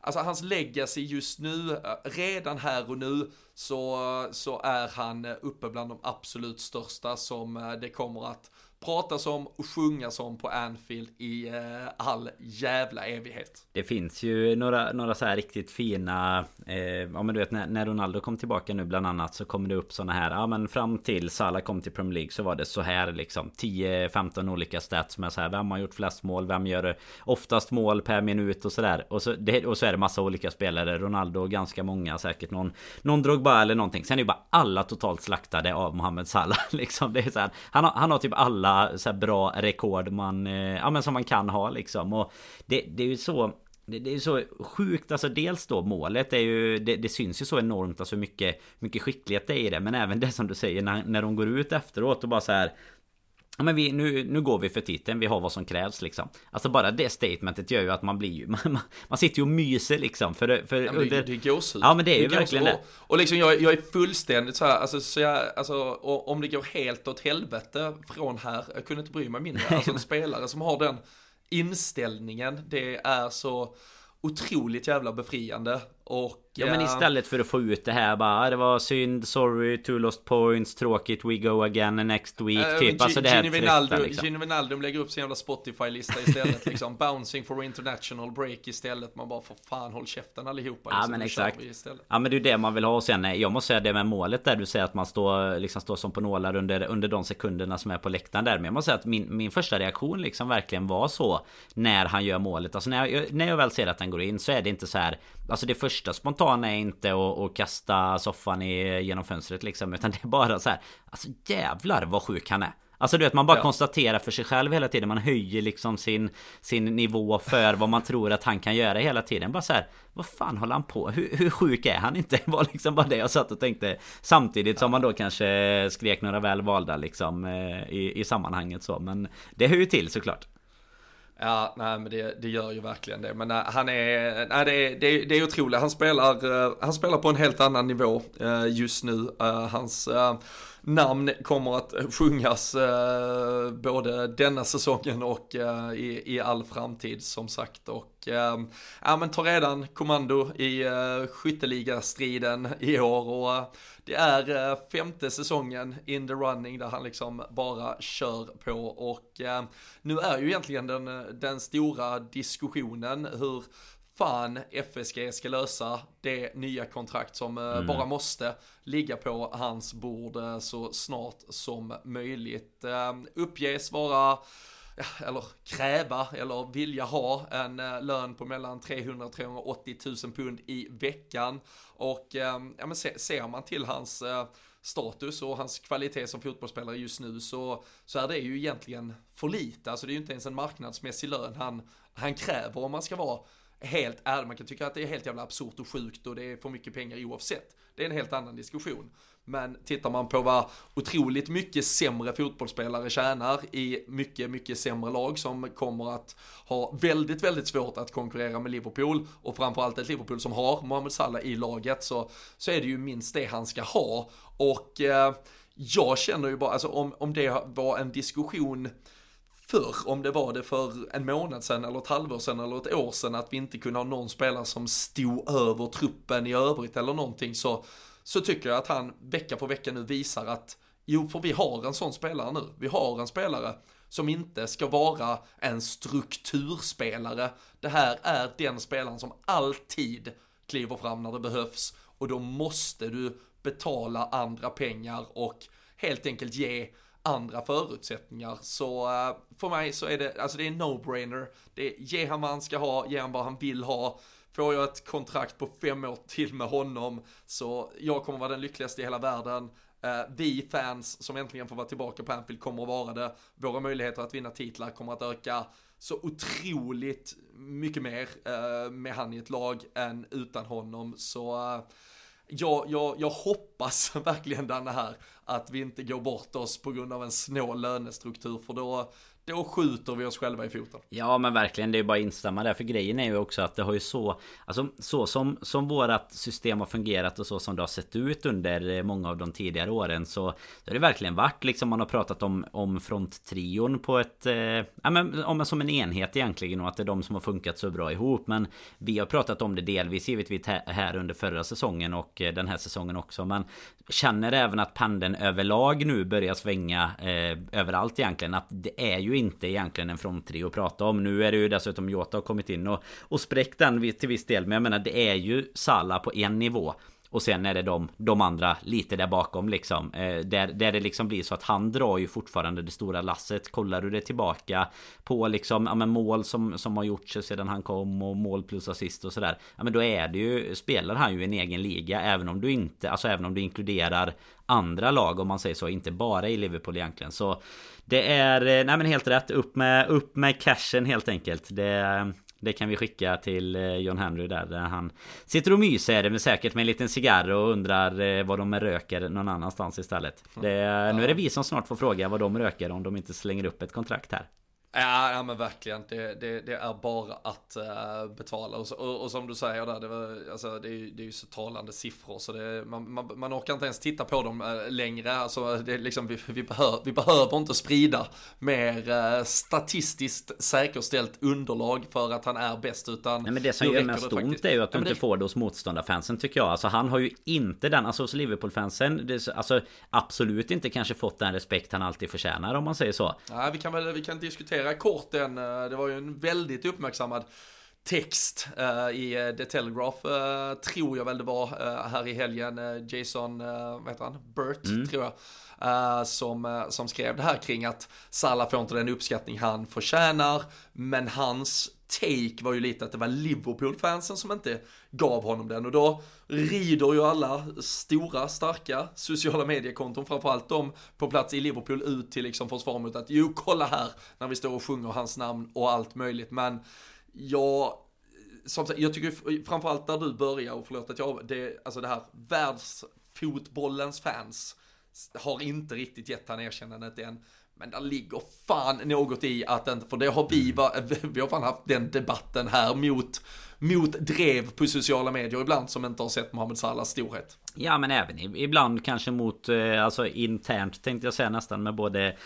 alltså hans legacy just nu, äh, redan här och nu, så, så är han uppe bland de absolut största som det kommer att pratas om och sjungas om på Anfield i eh, all jävla evighet. Det finns ju några, några så här riktigt fina eh, Ja men du vet när, när Ronaldo kom tillbaka nu bland annat Så kommer det upp sådana här Ja men fram till Salah kom till Premier League så var det så här liksom 10-15 olika stats med så här Vem har gjort flest mål? Vem gör oftast mål per minut och sådär och, så, det, och så är det massa olika spelare Ronaldo ganska många säkert någon Någon Drogba eller någonting Sen är ju bara alla totalt slaktade av Mohamed Salah liksom Det är så här, han, har, han har typ alla så bra rekord man, eh, ja men som man kan ha liksom. Och det, det är ju så det, det är så sjukt, alltså dels då målet är ju Det, det syns ju så enormt alltså mycket Mycket skicklighet det är i det Men även det som du säger när, när de går ut efteråt och bara så här Ja men vi, nu, nu går vi för titeln, vi har vad som krävs liksom. Alltså bara det statementet gör ju att man blir ju Man, man sitter ju och myser liksom för, för ja, under... det, det är gåshud. Ja men det är ju verkligen det. Och liksom jag, jag är fullständigt så här, alltså, så jag, alltså om det går helt åt helvete från här Jag kunde inte bry mig mindre. Alltså en spelare som har den inställningen Det är så otroligt jävla befriande. Och, ja men istället för att få ut det här bara ah, Det var synd, sorry, two lost points, tråkigt, we go again next week äh, typ. Alltså det här Gini Wijnaldum, liksom. Gini Wijnaldum lägger upp sin jävla Spotify-lista istället liksom. Bouncing for international break istället. Man bara för fan håll käften allihopa. Liksom, ja men exakt. Ja men det är det man vill ha. Och sen jag måste säga det med målet där du säger att man står, liksom står som på nålar under, under de sekunderna som är på läktaren där. Men jag måste säga att min, min första reaktion liksom verkligen var så. När han gör målet. Alltså när jag, när jag väl ser att han går in så är det inte så här Alltså det första spontana är inte att, att kasta soffan i, genom fönstret liksom Utan det är bara så här Alltså jävlar vad sjuk han är Alltså du vet man bara ja. konstaterar för sig själv hela tiden Man höjer liksom sin, sin nivå för vad man tror att han kan göra hela tiden Bara så här, Vad fan håller han på? Hur, hur sjuk är han inte? Det var liksom bara det jag satt och tänkte Samtidigt som man då kanske skrek några väl valda liksom eh, i, i sammanhanget så Men det hör ju till såklart Ja, nej men det, det gör ju verkligen det. Men nej, han är, nej det är, det är, det är otroligt. Han spelar, uh, han spelar på en helt annan nivå uh, just nu. Uh, hans namn kommer att sjungas både denna säsongen och i, i all framtid som sagt. Och ja men tar redan kommando i skytteligastriden i år. och det är eh, femte säsongen in the running där han liksom bara kör på och eh, nu är ju egentligen den, eh, den stora diskussionen hur fan FSG ska lösa det nya kontrakt som mm. bara måste ligga på hans bord så snart som möjligt. Uppges vara eller kräva eller vilja ha en eh, lön på mellan 300 380 000 pund i veckan. Och ehm, ja, men ser man till hans eh, status och hans kvalitet som fotbollsspelare just nu så, så är det ju egentligen för lite. Alltså det är ju inte ens en marknadsmässig lön han, han kräver om man ska vara helt ärlig. Man kan tycka att det är helt jävla absurt och sjukt och det är för mycket pengar oavsett. Det är en helt annan diskussion. Men tittar man på vad otroligt mycket sämre fotbollsspelare tjänar i mycket, mycket sämre lag som kommer att ha väldigt, väldigt svårt att konkurrera med Liverpool och framförallt ett Liverpool som har Mohamed Salah i laget så, så är det ju minst det han ska ha. Och eh, jag känner ju bara, alltså om, om det var en diskussion förr, om det var det för en månad sedan eller ett halvår sedan eller ett år sedan att vi inte kunde ha någon spelare som stod över truppen i övrigt eller någonting så så tycker jag att han vecka på vecka nu visar att jo, för vi har en sån spelare nu. Vi har en spelare som inte ska vara en strukturspelare. Det här är den spelaren som alltid kliver fram när det behövs och då måste du betala andra pengar och helt enkelt ge andra förutsättningar. Så eh, för mig så är det, alltså det är en no-brainer. Det är, ge han vad han ska ha, ge han vad han vill ha. Får jag ett kontrakt på fem år till med honom så jag kommer vara den lyckligaste i hela världen. Eh, vi fans som äntligen får vara tillbaka på Anfield kommer att vara det. Våra möjligheter att vinna titlar kommer att öka så otroligt mycket mer eh, med han i ett lag än utan honom. Så eh, jag, jag, jag hoppas verkligen denna här att vi inte går bort oss på grund av en snål lönestruktur för då, då skjuter vi oss själva i foten. Ja men verkligen, det är bara att instämma där. För grejen är ju också att det har ju så... Alltså så som, som vårat system har fungerat och så som det har sett ut under eh, många av de tidigare åren så... Det har det verkligen varit liksom man har pratat om, om fronttrion på ett... Eh, ja men om, som en enhet egentligen och att det är de som har funkat så bra ihop. Men vi har pratat om det delvis givetvis här under förra säsongen och eh, den här säsongen också. Men känner även att pendeln överlag nu börjar svänga eh, överallt egentligen. Att det är ju inte egentligen en fronttrio att prata om. Nu är det ju dessutom Jota har kommit in och, och spräckt den till viss del. Men jag menar det är ju Salah på en nivå. Och sen är det de, de andra lite där bakom liksom. Eh, där, där det liksom blir så att han drar ju fortfarande det stora lasset. Kollar du det tillbaka på liksom, ja men mål som, som har gjorts sedan han kom och mål plus assist och sådär. Ja men då är det ju, spelar han ju en egen liga även om du inte, alltså även om du inkluderar andra lag om man säger så, inte bara i Liverpool egentligen. Så det är, eh, nej men helt rätt, upp med, upp med cashen helt enkelt. Det, det kan vi skicka till eh, John Henry där, där han sitter och myser med säkert med en liten cigarr och undrar eh, vad de röker någon annanstans istället. Det, nu är det vi som snart får fråga vad de röker om de inte slänger upp ett kontrakt här. Ja, men verkligen. Det, det, det är bara att uh, betala. Och, och, och, som du säger där, det, var, alltså, det, är, det är ju så talande siffror så det, man, man, man orkar inte ens titta på dem uh, längre. Alltså, det, liksom, vi, vi, behör, vi behöver inte sprida mer uh, statistiskt säkerställt underlag för att han är bäst. Utan Nej, men det som gör mest ont är ju att de inte får det hos motståndarfansen tycker jag. Alltså han har ju inte den, alltså hos Liverpool-fansen, alltså absolut inte kanske fått den respekt han alltid förtjänar om man säger så. Nej, vi kan väl vi kan diskutera kort den, eh, det var ju en väldigt uppmärksammad text uh, i The Telegraph, uh, tror jag väl det var, uh, här i helgen. Jason, vad heter han? Burt, mm. tror jag. som, som skrev det här kring att Salah får inte den uppskattning han förtjänar, men hans take var ju lite att det var Liverpool-fansen som inte gav honom den och då rider ju alla stora, starka sociala mediekonton, framförallt de på plats i Liverpool ut till liksom försvar mot att jo, kolla här när vi står och sjunger hans namn och allt möjligt, men jag som sagt, jag tycker framförallt där du börjar, och förlåt att jag, det, alltså det här världsfotbollens fans har inte riktigt gett han erkännandet än. Men där ligger fan något i att inte, för det har vi, vi har fan haft den debatten här mot mot drev på sociala medier ibland som inte har sett Mohamed Salahs storhet. Ja men även ibland kanske mot, eh, alltså internt tänkte jag säga nästan med både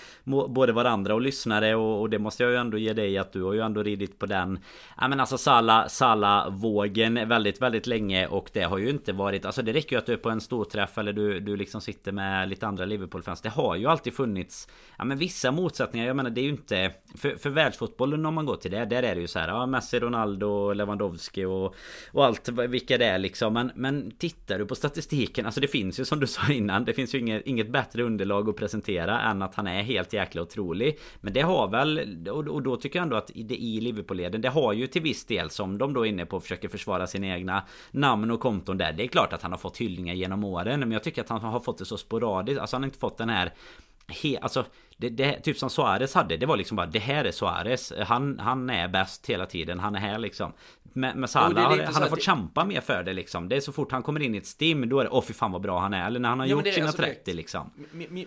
Både varandra och lyssnare och, och, det måste jag ju ändå ge dig att du har ju ändå ridit på den Ja men alltså Salah, Salah vågen väldigt väldigt länge och det har ju inte varit Alltså det räcker ju att du är på en stor träff eller du, du liksom sitter med lite andra Liverpool-fans. Det har ju alltid funnits Ja men vissa motsättningar, jag menar det är ju inte För, för världsfotbollen om man går till det, där är det ju så här Ja Messi, Ronaldo, Lewandowski och, och allt vilka det är liksom. Men, men tittar du på statistik statistiken, alltså det finns ju som du sa innan Det finns ju inget, inget bättre underlag att presentera än att han är helt jäkla otrolig. Men det har väl, och, och då tycker jag ändå att det i Liverpool-leden Det har ju till viss del som de då är inne på försöker försvara sina egna namn och konton där. Det är klart att han har fått hyllningar genom åren Men jag tycker att han har fått det så sporadiskt. Alltså han har inte fått den här He, alltså det, det, typ som Suarez hade Det var liksom bara Det här är Suarez. Han, han är bäst hela tiden Han är här liksom med, med Salah, han, han har fått kämpa mer för det liksom. Det är så fort han kommer in i ett stim, då är det åh fy fan vad bra han är. Eller när han har ja, gjort sina alltså 30 det, liksom.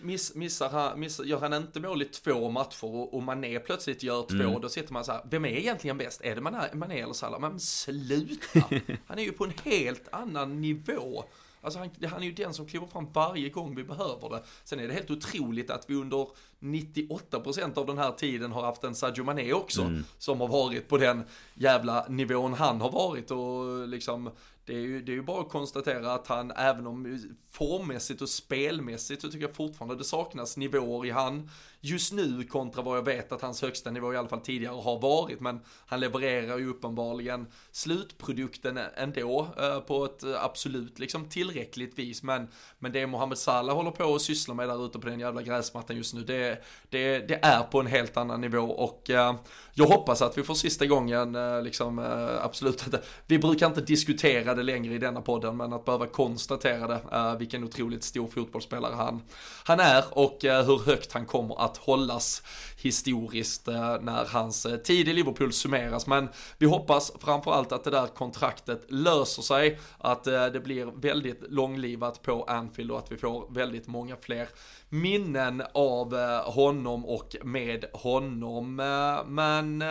Miss, missar han, missar, gör han inte mål i två matcher och, och Mané plötsligt gör två, mm. då sitter man så här, vem är egentligen bäst? Är det Mané, Mané eller Salah? Men sluta! han är ju på en helt annan nivå. Alltså han, han är ju den som kliver fram varje gång vi behöver det. Sen är det helt otroligt att vi under 98% av den här tiden har haft en Sadio Mané också. Mm. Som har varit på den jävla nivån han har varit och liksom det är, ju, det är ju bara att konstatera att han, även om formmässigt och spelmässigt så tycker jag fortfarande det saknas nivåer i han just nu kontra vad jag vet att hans högsta nivå i alla fall tidigare har varit. Men han levererar ju uppenbarligen slutprodukten ändå eh, på ett eh, absolut liksom tillräckligt vis. Men, men det Mohamed Salah håller på och sysslar med där ute på den jävla gräsmattan just nu, det, det, det är på en helt annan nivå och eh, jag hoppas att vi får sista gången eh, liksom eh, absolut vi brukar inte diskutera det längre i denna podden men att behöva konstatera det, eh, vilken otroligt stor fotbollsspelare han, han är och eh, hur högt han kommer att hållas historiskt eh, när hans eh, tid i Liverpool summeras. Men vi hoppas framförallt att det där kontraktet löser sig, att det blir väldigt långlivat på Anfield och att vi får väldigt många fler minnen av honom och med honom. Men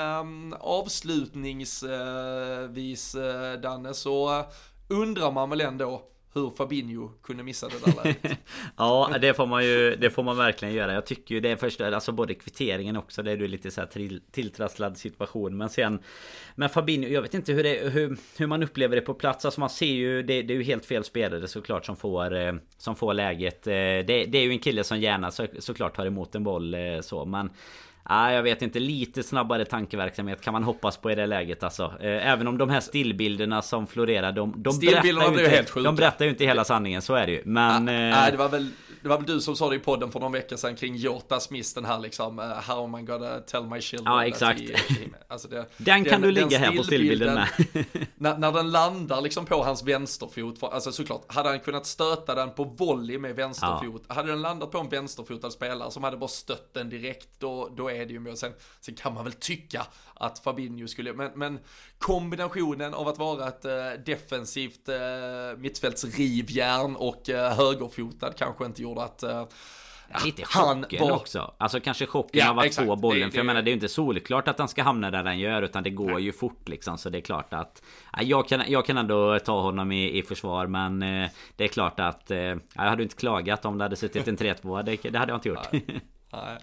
avslutningsvis Danne så undrar man väl ändå hur Fabinho kunde missa det där läget. ja, det får man ju Det får man verkligen göra. Jag tycker ju det är första Alltså både kvitteringen också. Det är ju lite så här till, tilltrasslad situation. Men sen Men Fabinho, jag vet inte hur, det, hur, hur man upplever det på plats. Alltså man ser ju Det, det är ju helt fel spelare såklart som får eh, Som får läget. Eh, det, det är ju en kille som gärna så, såklart tar emot en boll eh, så. Men Nej, jag vet inte. Lite snabbare tankeverksamhet kan man hoppas på i det läget alltså. Eh, även om de här stillbilderna som florerar, de, de, berättar, ju inte, helt de berättar ju inte hela sanningen, så är det ju. Men... Nej, det var väl det var väl du som sa det i podden för någon vecka sedan kring Jota Smith den här liksom, uh, how am I gonna tell my children Ja exakt. I, alltså det, den kan den, du ligga här på stillbilden med. när, när den landar liksom på hans vänsterfot, för, alltså såklart, hade han kunnat stöta den på volley med vänsterfot, ja. hade den landat på en vänsterfotad spelare som hade bara stött den direkt, då, då är det ju med. Sen, sen kan man väl tycka att Fabinho skulle, men, men kombinationen av att vara ett uh, defensivt uh, mittfältsrivjärn och uh, högerfotad kanske inte gjorde att Lite chocken var... också. Alltså kanske chocken ja, av att exakt. få bollen. Det, det, för jag menar det är ju inte solklart att den ska hamna där den gör. Utan det går nej. ju fort liksom. Så det är klart att... Jag kan, jag kan ändå ta honom i, i försvar. Men eh, det är klart att... Eh, jag hade inte klagat om det hade suttit en 3-2. Det, det hade jag inte gjort. Nej.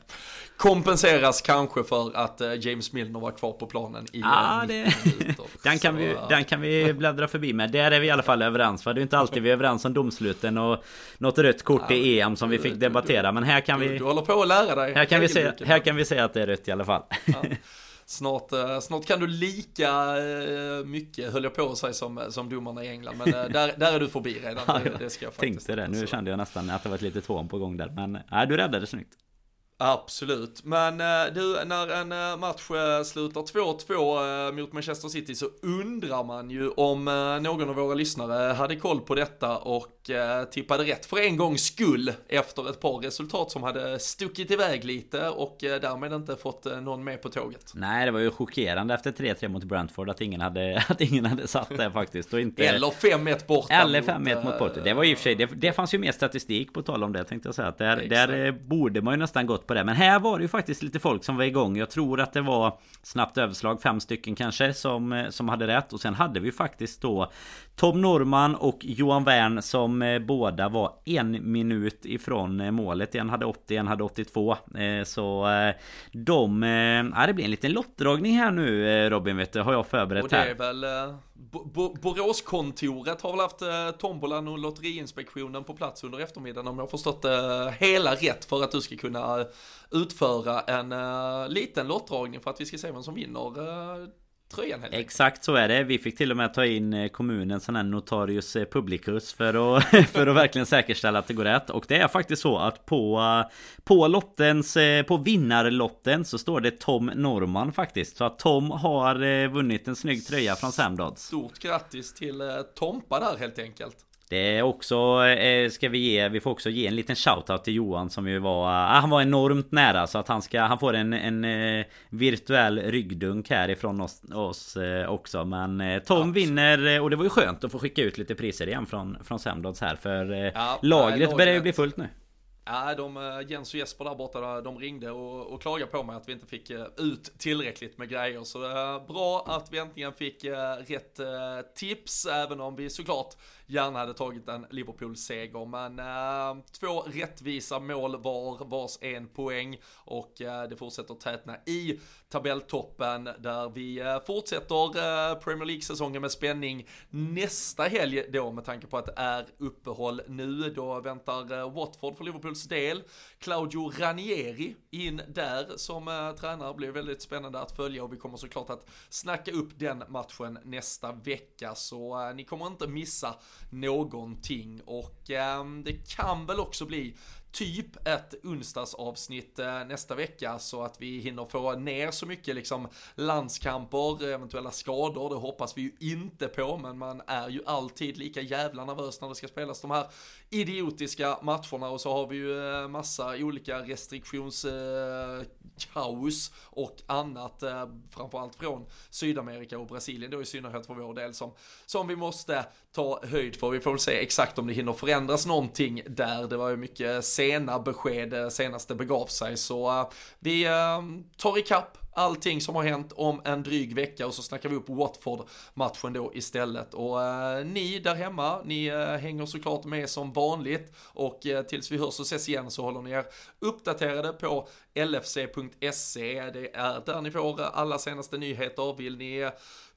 Kompenseras kanske för att eh, James Milner var kvar på planen i ja, det... den, kan vi, den kan vi bläddra förbi med. Där är vi i alla fall överens. För det är inte alltid vi är överens om domsluten och något rött kort ja, i EM som vi fick debattera. Men här kan vi... Du håller på att lära dig. Här kan, vi se, här kan vi säga att det är rött i alla fall. Ja. Snart, eh, snart kan du lika eh, mycket, höll jag på att säga, som, som domarna i England. Men där, där är du förbi redan. Det, det ska jag faktiskt Tänkte det. Nu kände jag nästan att det var ett litet hån på gång där. Men nej, du räddade snyggt. Absolut, men eh, du, när en eh, match eh, slutar 2-2 mot Manchester City så undrar man ju om någon av våra lyssnare hade koll på detta och tippade rätt för en gångs skull efter ett par resultat som hade stuckit iväg lite och därmed inte fått någon med på tåget. Nej, det var ju chockerande efter 3-3 mot Brentford att ingen hade, att ingen hade satt det faktiskt. Och inte... Eller 5-1 borta. Eller 5-1 mot Porto. Det var i och för sig, det, det fanns ju mer statistik på tal om det tänkte jag säga. Att där, där borde man ju nästan gått på det. Men här var det ju faktiskt lite folk som var igång. Jag tror att det var snabbt överslag, fem stycken kanske, som, eh, som hade rätt. Och sen hade vi faktiskt då Tom Norman och Johan Wern som eh, båda var en minut ifrån eh, målet. En hade 80, en hade 82. Så de... Ja, det blir en liten lottdragning här nu Robin, vet du, har jag förberett här. Och det är väl... Boråskontoret har väl haft eh, tombolan och lotteriinspektionen på plats under eftermiddagen om jag har förstått det eh, hela rätt för att du ska kunna utföra en liten lottdragning för att vi ska se vem som vinner tröjan helt Exakt så är det. Vi fick till och med ta in eh, kommunen sån här notarius eh, publicus för att, för att verkligen säkerställa att det går rätt. Och det är faktiskt så att på, eh, på lottens, på vinnarlotten så står det Tom Norman faktiskt. Så att Tom har vunnit en snygg tröja från Samdads. Stort grattis till Tompa där helt enkelt. Det är också, eh, ska vi ge, vi får också ge en liten shoutout till Johan som ju var, ah, han var enormt nära så att han ska, han får en, en eh, virtuell ryggdunk härifrån oss, oss eh, också. Men Tom Absolut. vinner och det var ju skönt att få skicka ut lite priser igen från, från Samdods här för ja, lagret börjar ju bli fullt nu. Ja, de, Jens och Jesper där borta, de ringde och, och klagade på mig att vi inte fick ut tillräckligt med grejer. Så det är bra att vi äntligen fick rätt tips, även om vi såklart gärna hade tagit en Liverpool-seger. Men äh, två rättvisa mål var, vars en poäng och äh, det fortsätter tätna i tabelltoppen där vi äh, fortsätter Premier League-säsongen med spänning nästa helg då med tanke på att det är uppehåll nu. Då väntar Watford för Liverpools del. Claudio Ranieri in där som tränare blir väldigt spännande att följa och vi kommer såklart att snacka upp den matchen nästa vecka så ni kommer inte missa någonting. Och eh, det kan väl också bli typ ett onsdagsavsnitt eh, nästa vecka så att vi hinner få ner så mycket liksom landskamper, eventuella skador, det hoppas vi ju inte på men man är ju alltid lika jävla nervös när det ska spelas de här idiotiska matcherna och så har vi ju eh, massa olika restriktionskaos eh, och annat, eh, framförallt från Sydamerika och Brasilien då i synnerhet för vår del som, som vi måste ta höjd för. Vi får väl se exakt om det hinner förändras någonting där. Det var ju mycket sena besked senast det begav sig så vi tar ikapp allting som har hänt om en dryg vecka och så snackar vi upp Watford-matchen då istället. Och eh, ni där hemma, ni eh, hänger såklart med som vanligt och eh, tills vi hörs och ses igen så håller ni er uppdaterade på lfc.se. Det är där ni får alla senaste nyheter. Vill ni eh,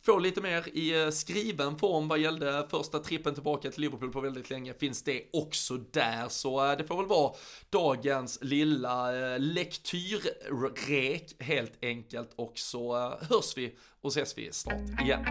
få lite mer i eh, skriven form vad gällde första trippen tillbaka till Liverpool på väldigt länge finns det också där. Så eh, det får väl vara dagens lilla eh, lektyrrek helt enkelt och så hörs vi och ses vi snart igen.